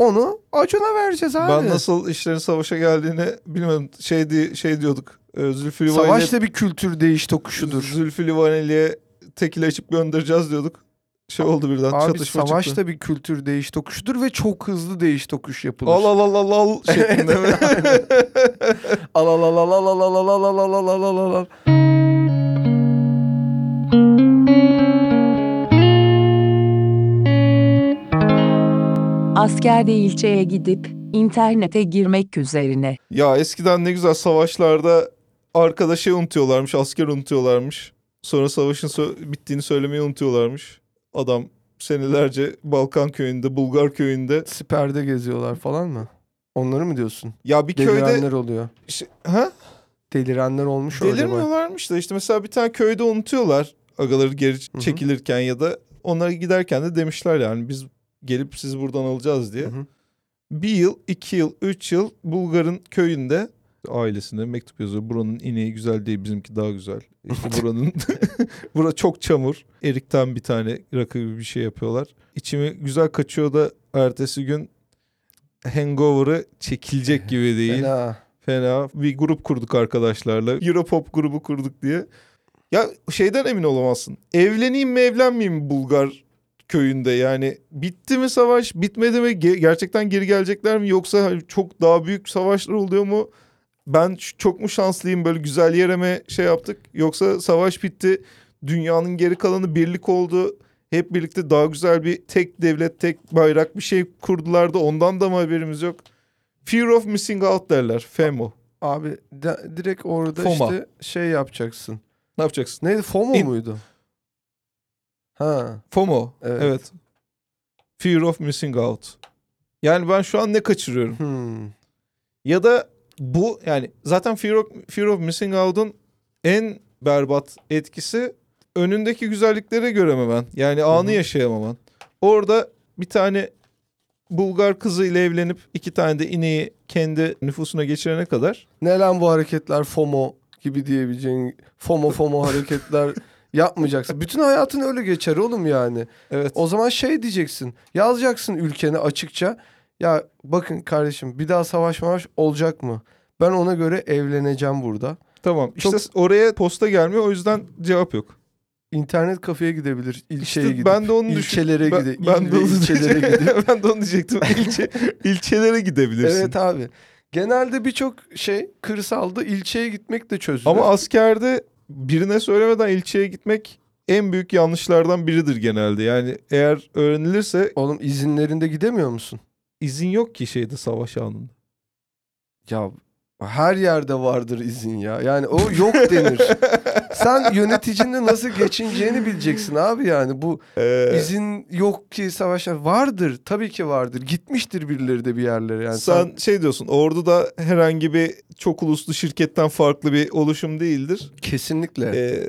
Onu Acun'a vereceğiz abi. Ben nasıl işlerin savaşa geldiğini bilmiyorum. Şey, di- şey diyorduk. E, Zülfü Livaneli, Savaş da bir kültür değiş tokuşudur. Zülfü Livaneli'ye tekil açıp göndereceğiz diyorduk. Şey oldu birden Abi çatışma savaş çıktı. da bir kültür değiş tokuşudur ve çok hızlı değiş tokuş yapılır. Al al al al al şeklinde mi? Al al al al al al al al al al al al al al al. Askerde ilçeye gidip internete girmek üzerine. ya eskiden ne güzel savaşlarda arkadaşı unutuyorlarmış, asker unutuyorlarmış. Sonra savaşın sö- bittiğini söylemeyi unutuyorlarmış. Adam senelerce Balkan köyünde, Bulgar köyünde. Siperde geziyorlar falan mı? Onları mı diyorsun? Ya bir köyde... Delirenler oluyor. İşte- ha? Delirenler olmuş öyle mi? Delirmiyorlarmış da işte mesela bir tane köyde unutuyorlar agaları geri hı. çekilirken ya da onlara giderken de demişler yani biz gelip sizi buradan alacağız diye. Hı hı. Bir yıl, iki yıl, üç yıl Bulgar'ın köyünde ailesine mektup yazıyor. Buranın ineği güzel değil bizimki daha güzel. İşte buranın bura çok çamur. Erikten bir tane rakı gibi bir şey yapıyorlar. İçimi güzel kaçıyor da ertesi gün hangover'ı çekilecek gibi değil. Fena. Fena. Bir grup kurduk arkadaşlarla. Europop grubu kurduk diye. Ya şeyden emin olamazsın. Evleneyim mi evlenmeyeyim mi Bulgar köyünde yani bitti mi savaş bitmedi mi Ge- gerçekten geri gelecekler mi yoksa çok daha büyük savaşlar oluyor mu ben çok mu şanslıyım böyle güzel yere mi şey yaptık yoksa savaş bitti dünyanın geri kalanı birlik oldu hep birlikte daha güzel bir tek devlet tek bayrak bir şey kurdular da ondan da mı haberimiz yok Fear of missing out derler FOMO Abi de- direkt orada Foma. işte şey yapacaksın. ne yapacaksın Neydi? FOMO İn- muydu? Ha. FOMO Evet. evet. Fear of missing out yani ben şu an ne kaçırıyorum Hmm. Ya da bu yani zaten Fear of, Fear of Missing Out'un en berbat etkisi önündeki güzelliklere görememen. Yani anı hı. yaşayamaman. Orada bir tane Bulgar kızıyla evlenip iki tane de ineği kendi nüfusuna geçirene kadar Ne lan bu hareketler FOMO gibi diyebileceğin FOMO FOMO hareketler yapmayacaksın. Bütün hayatın öyle geçer oğlum yani. evet O zaman şey diyeceksin. Yazacaksın ülkene açıkça. Ya bakın kardeşim bir daha savaş mavaş olacak mı? Ben ona göre evleneceğim burada. tamam işte Çok- oraya posta gelmiyor o yüzden cevap yok. İnternet kafeye gidebilir, ilçeye İşte gidip. ben de onu düşün- ilçelere ben, gidip, ben il de onu ilçelere gidip. ben de onu diyecektim. İlçe, ilçelere gidebilirsin. Evet abi. Genelde birçok şey kırsalda ilçeye gitmek de çözülür. Ama askerde birine söylemeden ilçeye gitmek en büyük yanlışlardan biridir genelde. Yani eğer öğrenilirse Oğlum izinlerinde gidemiyor musun? izin yok ki şeyde savaş anında. Ya her yerde vardır izin ya. Yani o yok denir. Sen yöneticinde nasıl geçineceğini bileceksin abi yani. Bu Ee, izin yok ki savaşlar vardır. Tabii ki vardır. Gitmiştir birileri de bir yerlere yani. sen şey diyorsun orduda herhangi bir çok uluslu şirketten farklı bir oluşum değildir. kesinlikle. Ee,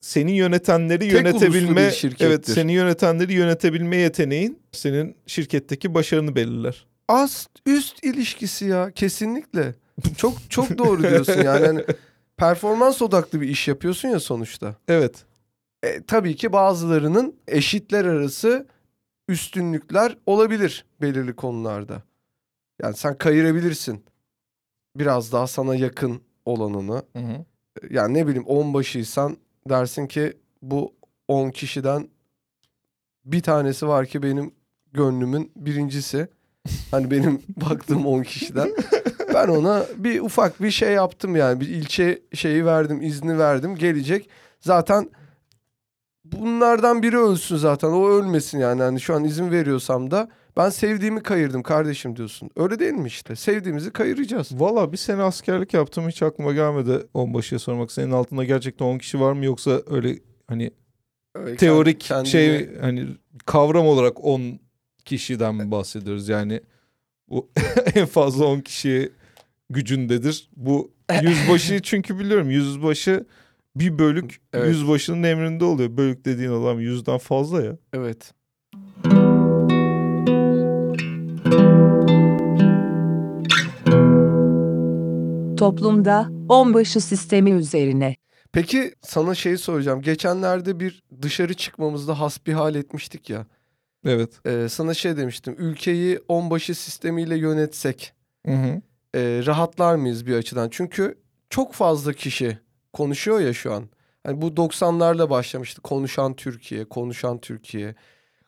seni yönetenleri Tek yönetebilme evet seni yönetenleri yönetebilme yeteneğin senin şirketteki başarını belirler. Ast üst ilişkisi ya kesinlikle. Çok çok doğru diyorsun yani. Hani performans odaklı bir iş yapıyorsun ya sonuçta. Evet. E, tabii ki bazılarının eşitler arası üstünlükler olabilir belirli konularda. Yani sen kayırabilirsin. Biraz daha sana yakın olanını. Hı hı. Yani ne bileyim onbaşıysan dersin ki bu 10 kişiden bir tanesi var ki benim gönlümün birincisi. Hani benim baktığım 10 kişiden. Ben ona bir ufak bir şey yaptım yani. Bir ilçe şeyi verdim, izni verdim. Gelecek. Zaten bunlardan biri ölsün zaten. O ölmesin yani. Hani şu an izin veriyorsam da ben sevdiğimi kayırdım kardeşim diyorsun. Öyle değil mi işte? Sevdiğimizi kayıracağız. Valla bir sene askerlik yaptım hiç aklıma gelmedi onbaşıya sormak. Senin altında gerçekten 10 kişi var mı yoksa öyle hani Öyle teorik kendine- şey hani kavram olarak 10 kişiden bahsediyoruz? Yani bu en fazla 10 kişi gücündedir. Bu yüzbaşı çünkü biliyorum yüzbaşı bir bölük Evet. yüzbaşının emrinde oluyor. Bölük dediğin adam yüzden fazla ya. Evet. Toplumda onbaşı sistemi üzerine. Peki sana şey soracağım. Geçenlerde bir dışarı çıkmamızda hasbihal etmiştik ya. Evet. Ee, sana şey demiştim. Ülkeyi onbaşı sistemiyle yönetsek Hı hı. e, rahatlar mıyız bir açıdan? Çünkü çok fazla kişi konuşuyor ya şu an. Hani bu 90'larla başlamıştı. Konuşan Türkiye, konuşan Türkiye.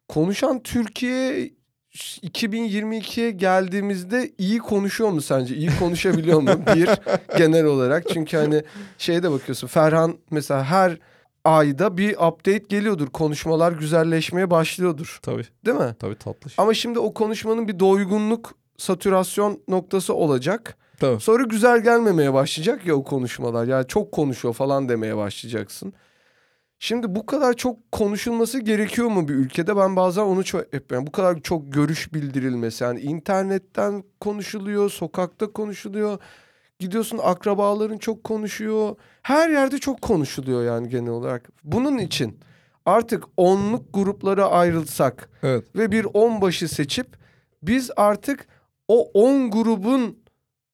Konuşan Türkiye 2022'ye geldiğimizde iyi konuşuyor mu sence? İyi konuşabiliyor mu? Bir genel olarak. Çünkü hani şeye de bakıyorsun. Ferhan mesela her ayda bir update geliyordur. Konuşmalar güzelleşmeye başlıyordur. Tabii. Değil mi? Tabii tatlı. Ama şimdi o konuşmanın bir doygunluk, satürasyon noktası olacak. Tabii. Sonra güzel gelmemeye başlayacak ya o konuşmalar. Yani çok konuşuyor falan demeye başlayacaksın. Şimdi bu kadar çok konuşulması gerekiyor mu bir ülkede? Ben bazen onu çok yani bu kadar çok görüş bildirilmesi. Yani internetten konuşuluyor, sokakta konuşuluyor. Gidiyorsun akrabaların çok konuşuyor. Her yerde çok konuşuluyor yani genel olarak. Bunun için artık onluk gruplara ayrılsak Evet. ve bir onbaşı seçip biz artık o 10 grubun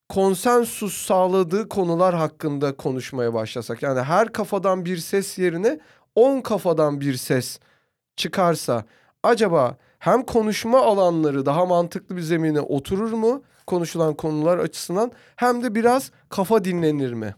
konsensus sağladığı konular hakkında konuşmaya başlasak. Yani her kafadan bir ses yerine 10 kafadan bir ses çıkarsa acaba hem konuşma alanları daha mantıklı bir zemine oturur mu konuşulan konular açısından hem de biraz kafa dinlenir mi?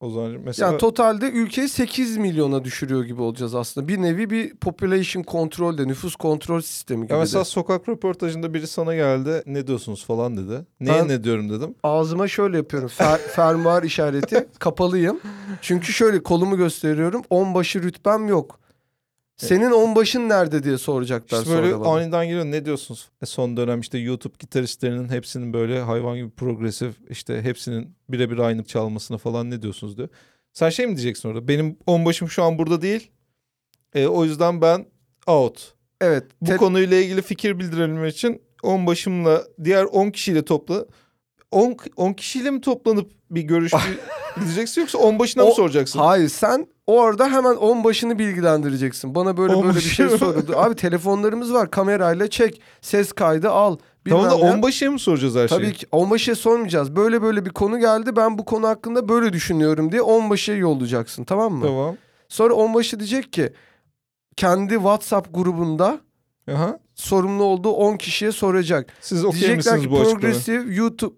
O zaman mesela Yani totalde ülkeyi 8 milyona düşürüyor gibi olacağız aslında. Bir nevi bir population control de nüfus kontrol sistemi gibi Ya de. mesela sokak röportajında biri sana geldi ne diyorsunuz falan dedi. Neye Ben- ne diyorum dedim. ağzıma şöyle yapıyorum. Fer, fermuar işareti kapalıyım. Çünkü şöyle kolumu gösteriyorum. Onbaşı rütbem yok. Senin onbaşın nerede diye soracaklar İşte böyle sonra bana. aniden geliyor ne diyorsunuz? E son dönem işte YouTube gitaristlerinin hepsinin böyle hayvan gibi progresif işte hepsinin birebir aynı çalmasına falan ne diyorsunuz diyor. Sen şey mi diyeceksin orada? Benim onbaşım şu an burada değil. E, o yüzden ben out. Evet. Bu konuyla ilgili fikir bildirebilmek için onbaşımla diğer 10 kişiyle topla. 10 10 kişiyle mi toplanıp bir görüş gideceksin yoksa onbaşına mı O- soracaksın? Hayır sen orada hemen onbaşını bilgilendireceksin. Bana böyle böyle bir şey mı? soruldu. Abi telefonlarımız var kamerayla çek. Ses kaydı al. Tamam da bilmem onbaşıya mı soracağız her şeyi? Tabii ki onbaşıya sormayacağız. Böyle böyle bir konu geldi. Ben bu konu hakkında böyle düşünüyorum diye onbaşıya yollayacaksın tamam mı? Tamam. Sonra onbaşı diyecek ki kendi WhatsApp grubunda Aha. sorumlu olduğu 10 kişiye soracak. Siz okey Diyecekler misiniz ki bu açıklamayı? progresif YouTube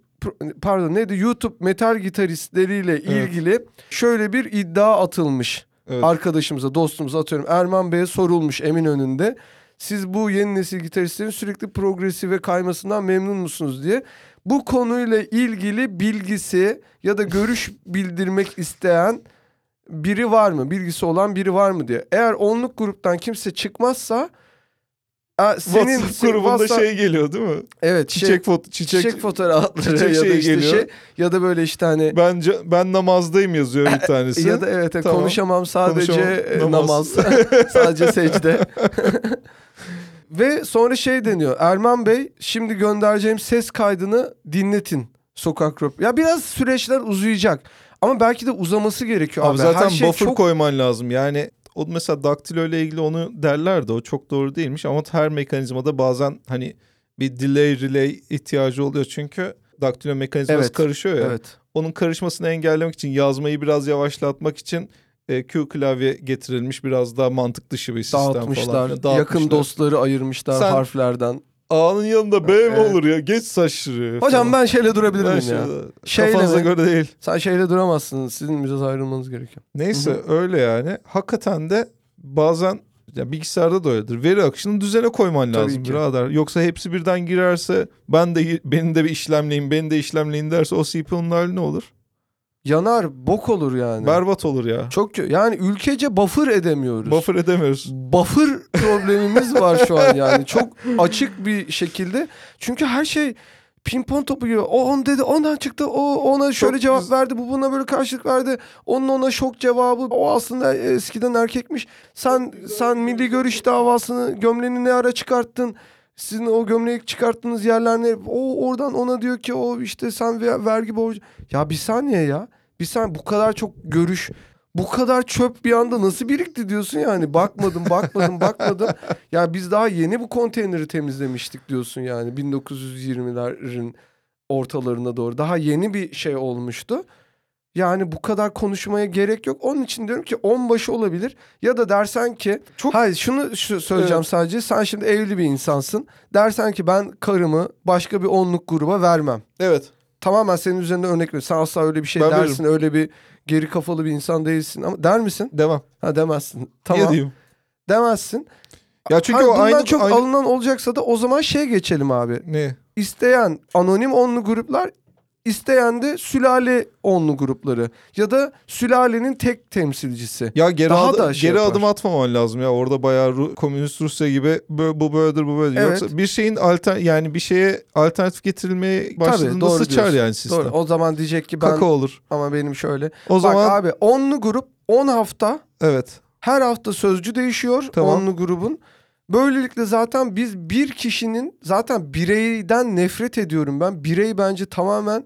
pardon neydi YouTube metal gitaristleriyle Evet. ilgili şöyle bir iddia atılmış. Evet. Arkadaşımıza, dostumuza atıyorum. Erman Bey'e sorulmuş Eminönü'nde. Siz bu yeni nesil gitaristlerin sürekli progresif ve kaymasından memnun musunuz diye. Bu konuyla ilgili bilgisi ya da görüş bildirmek isteyen biri var mı? Bilgisi olan biri var mı diye. Eğer onluk gruptan kimse çıkmazsa e, senin WhatsApp grubunda WhatsApp- şey geliyor değil mi? evet şey- Çiçek foto çiçek, çiçek, fotoğrafları çiçek ya da işte geliyor. şey ya da böyle işte hani ben ben namazdayım yazıyor bir tanesi. ya da evet Tamam. konuşamam sadece Konuşamam, namaz. namaz. sadece secde. Ve sonra şey deniyor. Erman Bey şimdi göndereceğim ses kaydını dinletin sokak röp. Ya biraz süreçler uzayacak. Ama belki de uzaması gerekiyor abi. Abi zaten Her şey buffer çok koyman lazım. Yani o mesela daktilo ile ilgili onu derler de o çok doğru değilmiş ama her mekanizmada bazen hani bir delay relay ihtiyacı oluyor çünkü daktilo mekanizması Evet, karışıyor ya. Evet. Onun karışmasını engellemek için yazmayı biraz yavaşlatmak için e, Q klavye getirilmiş biraz daha mantık dışı bir sistem falan. Dağıtmışlar. Yakın dostları ayırmışlar Sen- harflerden. A'nın yanında B mi Evet. olur ya? Geç saçları. Hocam ben şeyle durabilir Ben miyim ya? Şeyle Kafanıza mi? göre değil. Sen şeyle duramazsınız. Sizin biraz ayrılmanız gerekiyor. Neyse öyle yani. Hakikaten de bazen Ya bilgisayarda da öyledir. Veri akışını düzene koyman Tabii lazım ki. birader. Yoksa hepsi birden girerse ben de benim de bir işlemleyin, beni de işlemleyin derse o CPU'nun hali ne olur? Yanar bok olur yani. Berbat olur ya. Çok kö- yani ülkece buffer edemiyoruz. Buffer edemiyoruz. Buffer problemimiz var şu an yani. Çok açık bir şekilde. Çünkü her şey pimpon topu gibi. O on dedi ondan çıktı. O ona şöyle Çok cevap güzel. verdi. Bu buna böyle karşılık verdi. Onun ona şok cevabı. O aslında eskiden erkekmiş. Sen sen milli görüş davasını gömleğini ne ara çıkarttın? Sizin o gömleği çıkarttığınız yerler ne? O oradan ona diyor ki o işte sen ve- vergi borcu. Ya bir saniye ya. Bir saniye bu kadar çok görüş bu kadar çöp bir anda nasıl birikti diyorsun yani. Bakmadım, bakmadım, bakmadım. Ya biz daha yeni bu konteyneri temizlemiştik diyorsun yani 1920'lerin ortalarına doğru. Daha yeni bir şey olmuştu. Yani bu kadar konuşmaya gerek yok. Onun için diyorum ki onbaşı olabilir. Ya da dersen ki Çok- hayır şunu şu söyleyeceğim Evet. sadece. Sen şimdi evli bir insansın. Dersen ki ben karımı başka bir onluk gruba vermem Evet. tamamen senin üzerinde örnek veriyorum. Sen asla öyle bir şey Ben dersin. Öyle bir geri kafalı bir insan değilsin. Ama der misin? Devam. Ha demezsin. Niye Tamam. diyeyim? Demezsin. Ya çünkü Hayır, o aynı... çok aynı... alınan olacaksa da o zaman şey geçelim abi. Ne? İsteyen anonim onlu gruplar, isteyen de sülale onlu grupları ya da sülalenin tek temsilcisi. Ya geri, Daha adı- da şey geri yapar. adım atmaman lazım ya. Orada bayağı Ru- komünist Rusya gibi bö- bu böyledir bu böyledir. Evet. Yoksa bir şeyin alter yani bir şeye alternatif getirilmeye başladığında doğru sıçar diyorsun. yani sistem. Doğru. O zaman diyecek ki ben Kaka olur. ama benim şöyle. O Bak zaman abi onlu grup 10 hafta evet. Her hafta sözcü değişiyor Tamam. onlu grubun. Böylelikle zaten biz bir kişinin zaten bireyden nefret ediyorum ben. Birey bence tamamen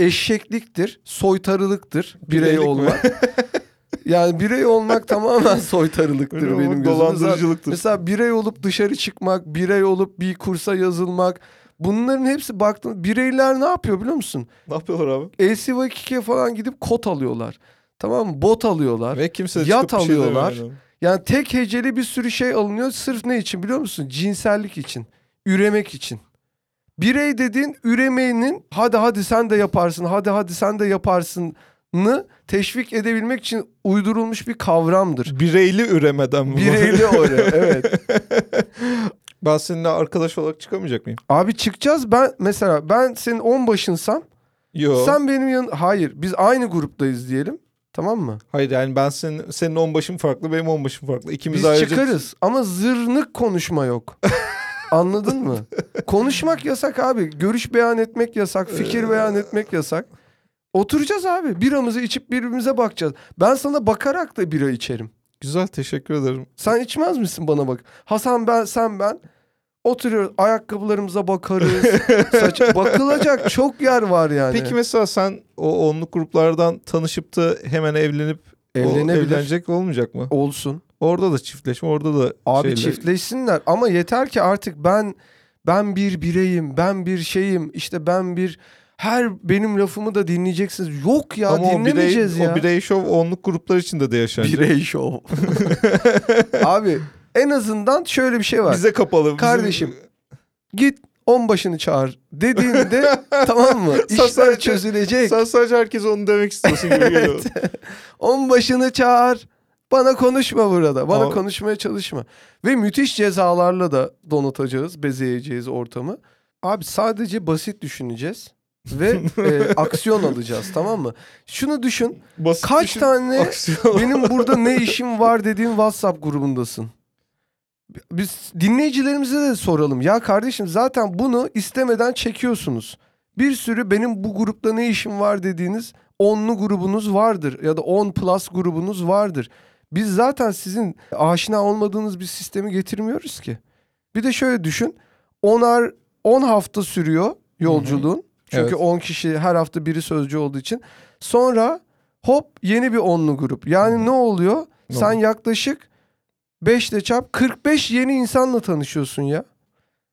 eşekliktir, soytarılıktır birey Bireylik mi? olmak. yani birey olmak tamamen soytarılıktır Öyle benim gözümde. Dolandırıcılıktır. Mesela birey olup dışarı çıkmak, birey olup bir kursa yazılmak. Bunların hepsi baktığında bireyler ne yapıyor biliyor musun? Ne yapıyorlar abi? LCV2'ye falan gidip kot alıyorlar. Tamam mı? Bot alıyorlar. Ve kimse Yat şey demiyor alıyorlar. yani. Yani tek heceli bir sürü şey alınıyor sırf ne için biliyor musun? Cinsellik için, üremek için. Birey dediğin üremenin hadi hadi sen de yaparsın, hadi hadi sen de yaparsını teşvik edebilmek için uydurulmuş bir kavramdır. Bireyli üremeden bu. Bireyli oraya evet. ben seninle arkadaş olarak çıkamayacak mıyım? Abi çıkacağız ben mesela ben senin on başınsam Yok. sen benim yan hayır biz aynı gruptayız diyelim tamam mı? Hayır yani ben senin senin on başın farklı benim on başım farklı. İkimiz Biz ayrıca çıkarız ama zırnık konuşma yok. Anladın mı? Konuşmak yasak abi. Görüş beyan etmek yasak. Fikir beyan etmek yasak. Oturacağız abi. Biramızı içip birbirimize bakacağız. Ben sana bakarak da bira içerim. Güzel teşekkür ederim. Sen içmez misin bana bak? Hasan ben sen ben. Oturuyoruz ayakkabılarımıza bakarız. Saç... Bakılacak çok yer var yani. Peki mesela sen o onluk gruplardan tanışıp da hemen evlenip o Evlenebilir. evlenecek olmayacak mı? Olsun. Orada da çiftleşme, orada da Abi şeyler- çiftleşsinler ama yeter ki artık ben ben bir bireyim, ben bir şeyim, işte ben bir her benim lafımı da dinleyeceksiniz. Yok ya Ama o birey, dinlemeyeceğiz ya. o birey şov onluk gruplar içinde de yaşanacak. Birey şov. Abi en azından şöyle bir şey var. Bize kapalı. bizim- Kardeşim, Git on başını çağır dediğinde tamam mı? İşler sadece- çözülecek. Sen sadece herkese onu demek istiyorsun gibi geliyor. On başını çağır. Bana konuşma burada. Bana Ama- konuşmaya çalışma. Ve müthiş cezalarla da donatacağız, bezeyeceğiz ortamı. Abi sadece basit düşüneceğiz ve e, aksiyon alacağız tamam mı? Şunu düşün. Basit Kaç düşün, tane aksiyon. benim burada ne işim var dediğin WhatsApp grubundasın. Biz dinleyicilerimize de soralım. Ya kardeşim zaten bunu istemeden çekiyorsunuz. Bir sürü benim bu grupta ne işim var dediğiniz onlu grubunuz vardır ya da 10 plus grubunuz vardır. Biz zaten sizin aşina olmadığınız bir sistemi getirmiyoruz ki. Bir de şöyle düşün. Onar 10 hafta sürüyor yolculuğun. Çünkü Evet. 10 kişi her hafta biri sözcü olduğu için. Sonra hop yeni bir onlu grup. Yani ne oluyor? Ne Sen oluyor? yaklaşık 5 ile çarp 45 yeni insanla tanışıyorsun ya.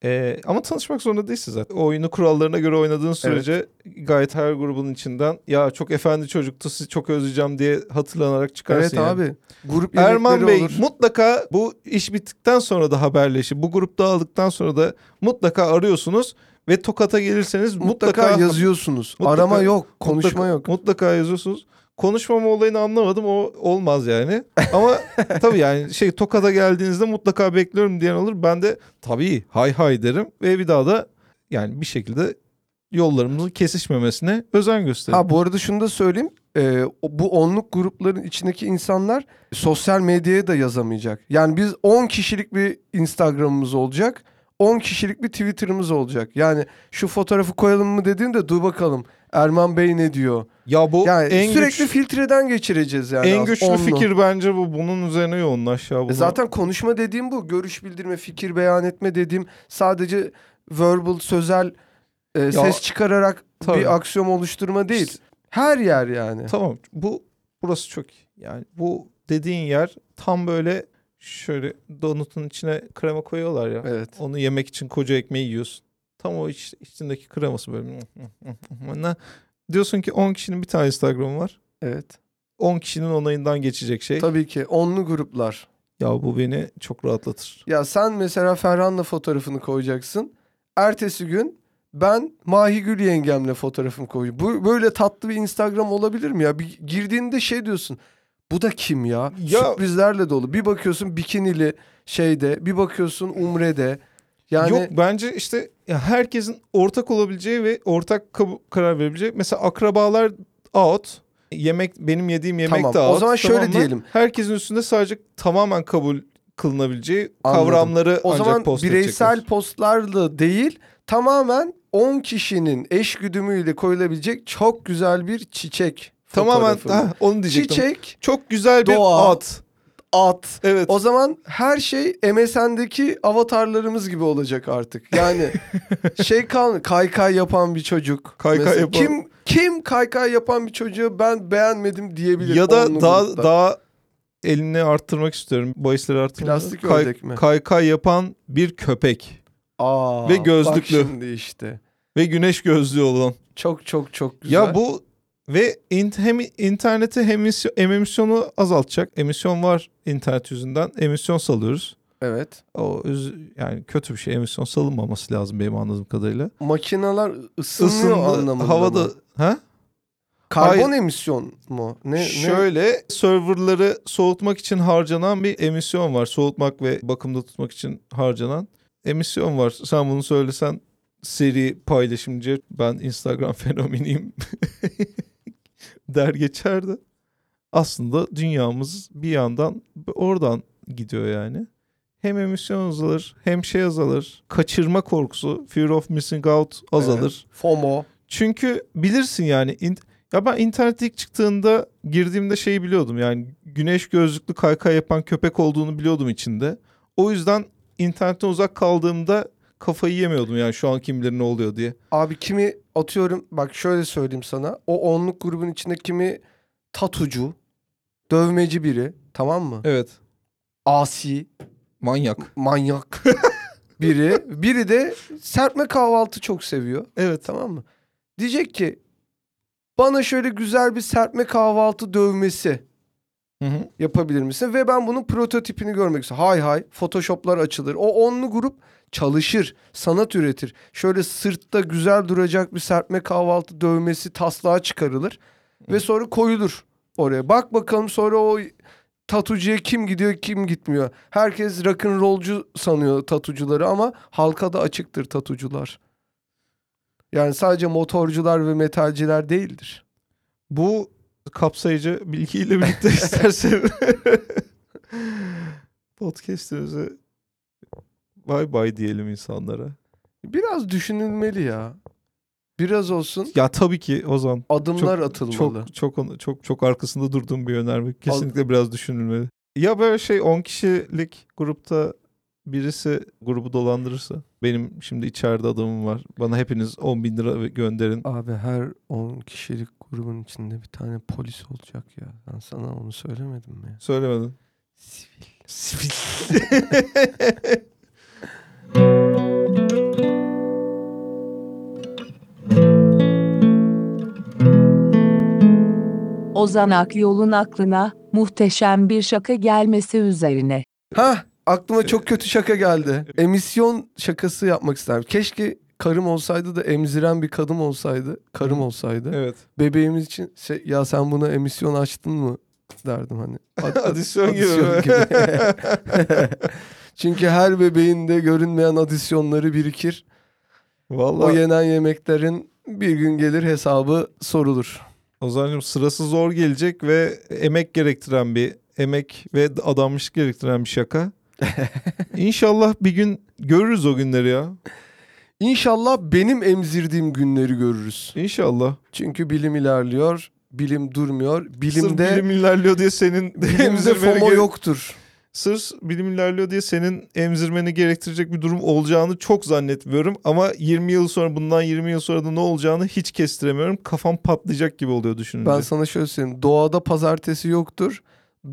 Ee, ama tanışmak zorunda değilsin zaten. O oyunu kurallarına göre oynadığın sürece gayet her grubun içinden ya çok efendi çocuktu sizi çok özleyeceğim diye hatırlanarak çıkarsın evet yani. abi. Grup Erman Bey olur. mutlaka bu iş bittikten sonra da haberleşip bu grup dağıldıktan sonra da mutlaka arıyorsunuz ve Tokat'a gelirseniz mutlaka, mutlaka, yazıyorsunuz. mutlaka- Arama yok, konuşma mutlaka- yok. Mutlaka yazıyorsunuz. Konuşmama olayını anlamadım. O olmaz yani. Ama tabii yani şey Tokat'a geldiğinizde mutlaka bekliyorum diyen olur. Ben de tabii hay hay derim ve bir daha da yani bir şekilde yollarımızın kesişmemesine özen gösteririm. Ha bu arada şunu da söyleyeyim. Ee, bu onluk grupların içindeki insanlar sosyal medyaya da yazamayacak. Yani biz 10 kişilik bir Instagram'ımız olacak. 10 kişilik bir Twitter'ımız olacak. Yani şu fotoğrafı koyalım mı dediğinde dur bakalım Erman Bey ne diyor. ya bu Yani en sürekli güç, filtreden geçireceğiz yani. en güçlü onlu. fikir bence bu. Bunun üzerine yoğunlaş ya. E Bunu- Zaten konuşma dediğim bu. Görüş bildirme, fikir beyan etme dediğim sadece verbal, sözel e, ses çıkararak tabii. bir aksiyon oluşturma değil. İşte- Her yer yani. Tamam bu burası çok iyi. Yani bu dediğin yer tam böyle şöyle donutun içine krema koyuyorlar ya. Evet. Onu yemek için koca ekmeği yiyorsun. Tam o iç, içindeki kreması böyle. Diyorsun ki 10 kişinin bir tane Instagram'ı var. Evet. 10 kişinin onayından geçecek şey. Tabii ki onlu gruplar. Ya bu beni çok rahatlatır. Ya sen mesela Ferhan'la fotoğrafını koyacaksın. Ertesi gün ben Mahigül yengemle fotoğrafımı koyacağım. Bu böyle tatlı bir Instagram olabilir mi ya? Bir girdiğinde şey diyorsun. Bu da kim ya? Ya- Sürprizlerle dolu. Bir bakıyorsun bikinili şeyde, bir bakıyorsun umrede. Yani Yok bence işte ya herkesin ortak olabileceği ve ortak karar verebileceği. Mesela akrabalar out. Yemek benim yediğim yemek Tamam, de o out. zaman şöyle tamam diyelim. Herkesin üstünde sadece tamamen kabul kılınabileceği Anladım. kavramları o ancak zaman post bireysel edecekler. postlarla değil, tamamen 10 kişinin eş güdümüyle koyulabilecek çok güzel bir çiçek. Tamamen fotoğrafı. ha, onu diyecektim. Çiçek, Çok güzel bir Doğa. at. at. Evet. O zaman her şey MSN'deki avatarlarımız gibi olacak artık. Yani şey kal kaykay yapan bir çocuk. Kaykay Mesela yapan- Kim kim kaykay yapan bir çocuğu ben beğenmedim diyebilir. ya da onlu daha grupta. daha elini arttırmak istiyorum. Bahisleri arttırmak. Plastik Kay- ördek mi? Kaykay yapan bir köpek Aa, ve gözlüklü. Bak şimdi işte. ve güneş gözlüğü olan. Çok çok çok güzel. Ya bu ve in, hem interneti hem emisyon, hem emisyonu azaltacak. Emisyon var internet yüzünden. Emisyon salıyoruz. Evet. O yani kötü bir şey. Emisyon salınmaması lazım benim anladığım kadarıyla. Makineler ısınıyor anlamında havada mı? ha? Karbon Hayır. emisyon mu? Ne, ne? Şöyle serverları soğutmak için harcanan bir emisyon var. Soğutmak ve bakımda tutmak için harcanan emisyon var. Sen bunu söylesen seri paylaşımcı ben Instagram fenomeniyim der geçerdi. Aslında dünyamız bir yandan oradan gidiyor yani. Hem emisyon azalır hem şey azalır. Kaçırma korkusu, fear of missing out azalır. Evet. FOMO. Çünkü bilirsin yani ya ben internet ilk çıktığında girdiğimde şeyi biliyordum yani güneş gözlüklü kaykay yapan köpek olduğunu biliyordum içinde. O yüzden internetten uzak kaldığımda kafayı yemiyordum yani şu an kim bilir ne oluyor diye. Abi kimi atıyorum bak şöyle söyleyeyim sana. O onluk grubun içinde kimi tatucu, dövmeci biri tamam mı? Evet. Asi, Manyak. manyak biri. Biri de serpme kahvaltı çok seviyor. Evet. Tamam mı? Diyecek ki bana şöyle güzel bir serpme kahvaltı dövmesi Hı hı. yapabilir misin? Ve ben bunun prototipini görmek istiyorum. Hay hay Photoshop'lar açılır. O onlu grup çalışır, sanat üretir. Şöyle sırtta güzel duracak bir serpme kahvaltı dövmesi taslağa çıkarılır. Ve sonra koyulur oraya. Bak bakalım sonra o tatucuya kim gidiyor kim gitmiyor. Herkes rock'n'rollcu sanıyor tatucuları ama halka da açıktır tatucular. Yani sadece motorcular ve metalciler değildir. Bu kapsayıcı bilgiyle birlikte istersen podcast'imize bay bay diyelim insanlara. Biraz düşünülmeli ya. Biraz olsun Ya tabii ki Ozan adımlar Çok- atılmalı. Çok çok çok çok arkasında durduğum bir önerme. Kesinlikle biraz düşünülmeli. Ya böyle şey 10 kişilik grupta birisi grubu dolandırırsa benim şimdi içeride adamım var. Bana hepiniz 10 bin lira gönderin. Abi her 10 kişilik grubun içinde bir tane polis olacak ya. Ben sana onu söylemedim mi? Söylemedin. Sivil. Sivil. Ozan Akyol'un aklına muhteşem bir şaka gelmesi üzerine. Ha aklıma çok kötü şaka geldi. Emisyon şakası yapmak isterim. Keşke karım olsaydı da emziren bir kadın olsaydı, karım olsaydı. Evet. Bebeğimiz için şey, ya sen buna emisyon açtın mı derdim hani. Ad- Adisyon gibi. adisyon gibi. Çünkü her bebeğinde görünmeyen adisyonları birikir. O Vallahi yenen yemeklerin bir gün gelir hesabı sorulur. Ozan'cığım sırası zor gelecek ve emek gerektiren bir emek ve adanmışlık gerektiren bir şaka. İnşallah bir gün görürüz o günleri ya. İnşallah benim emzirdiğim günleri görürüz. İnşallah. Çünkü bilim ilerliyor, bilim durmuyor. Sırf Bilimde bilim ilerliyor diye senin bilimde FOMO yoktur. Sırf bilim ilerliyor diye senin emzirmeni gerektirecek bir durum olacağını çok zannetmiyorum. Ama 20 yıl sonra bundan 20 yıl sonra da ne olacağını hiç kestiremiyorum. Kafam patlayacak gibi oluyor düşününce. Ben sana şöyle söyleyeyim. Doğada pazartesi yoktur.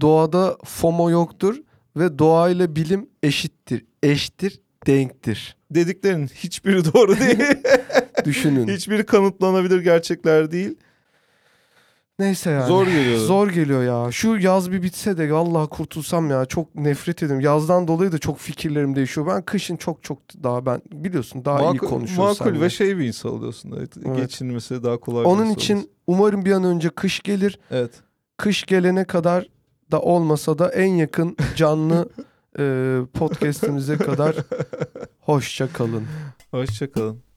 Doğada FOMO yoktur. Ve doğayla bilim eşittir. Eşittir, denktir. Dediklerin hiçbiri doğru değil. Düşünün. Hiçbiri kanıtlanabilir gerçekler değil. Neyse yani. Zor geliyor. Zor geliyor ya. Şu yaz bir bitse de vallahi kurtulsam ya. Çok nefret ediyorum. Yazdan dolayı da çok fikirlerim değişiyor. Ben kışın çok çok daha ben biliyorsun daha iyi Makul, konuşuyoruz makul seninle. ve şey bir insan oluyorsun. Evet. Evet. Geçinmesi daha kolay bir Onun insan için oluyorsun. umarım bir an önce kış gelir. Evet. Kış gelene kadar da olmasa da en yakın canlı e, podcast'imize kadar hoşça kalın. Hoşçakalın.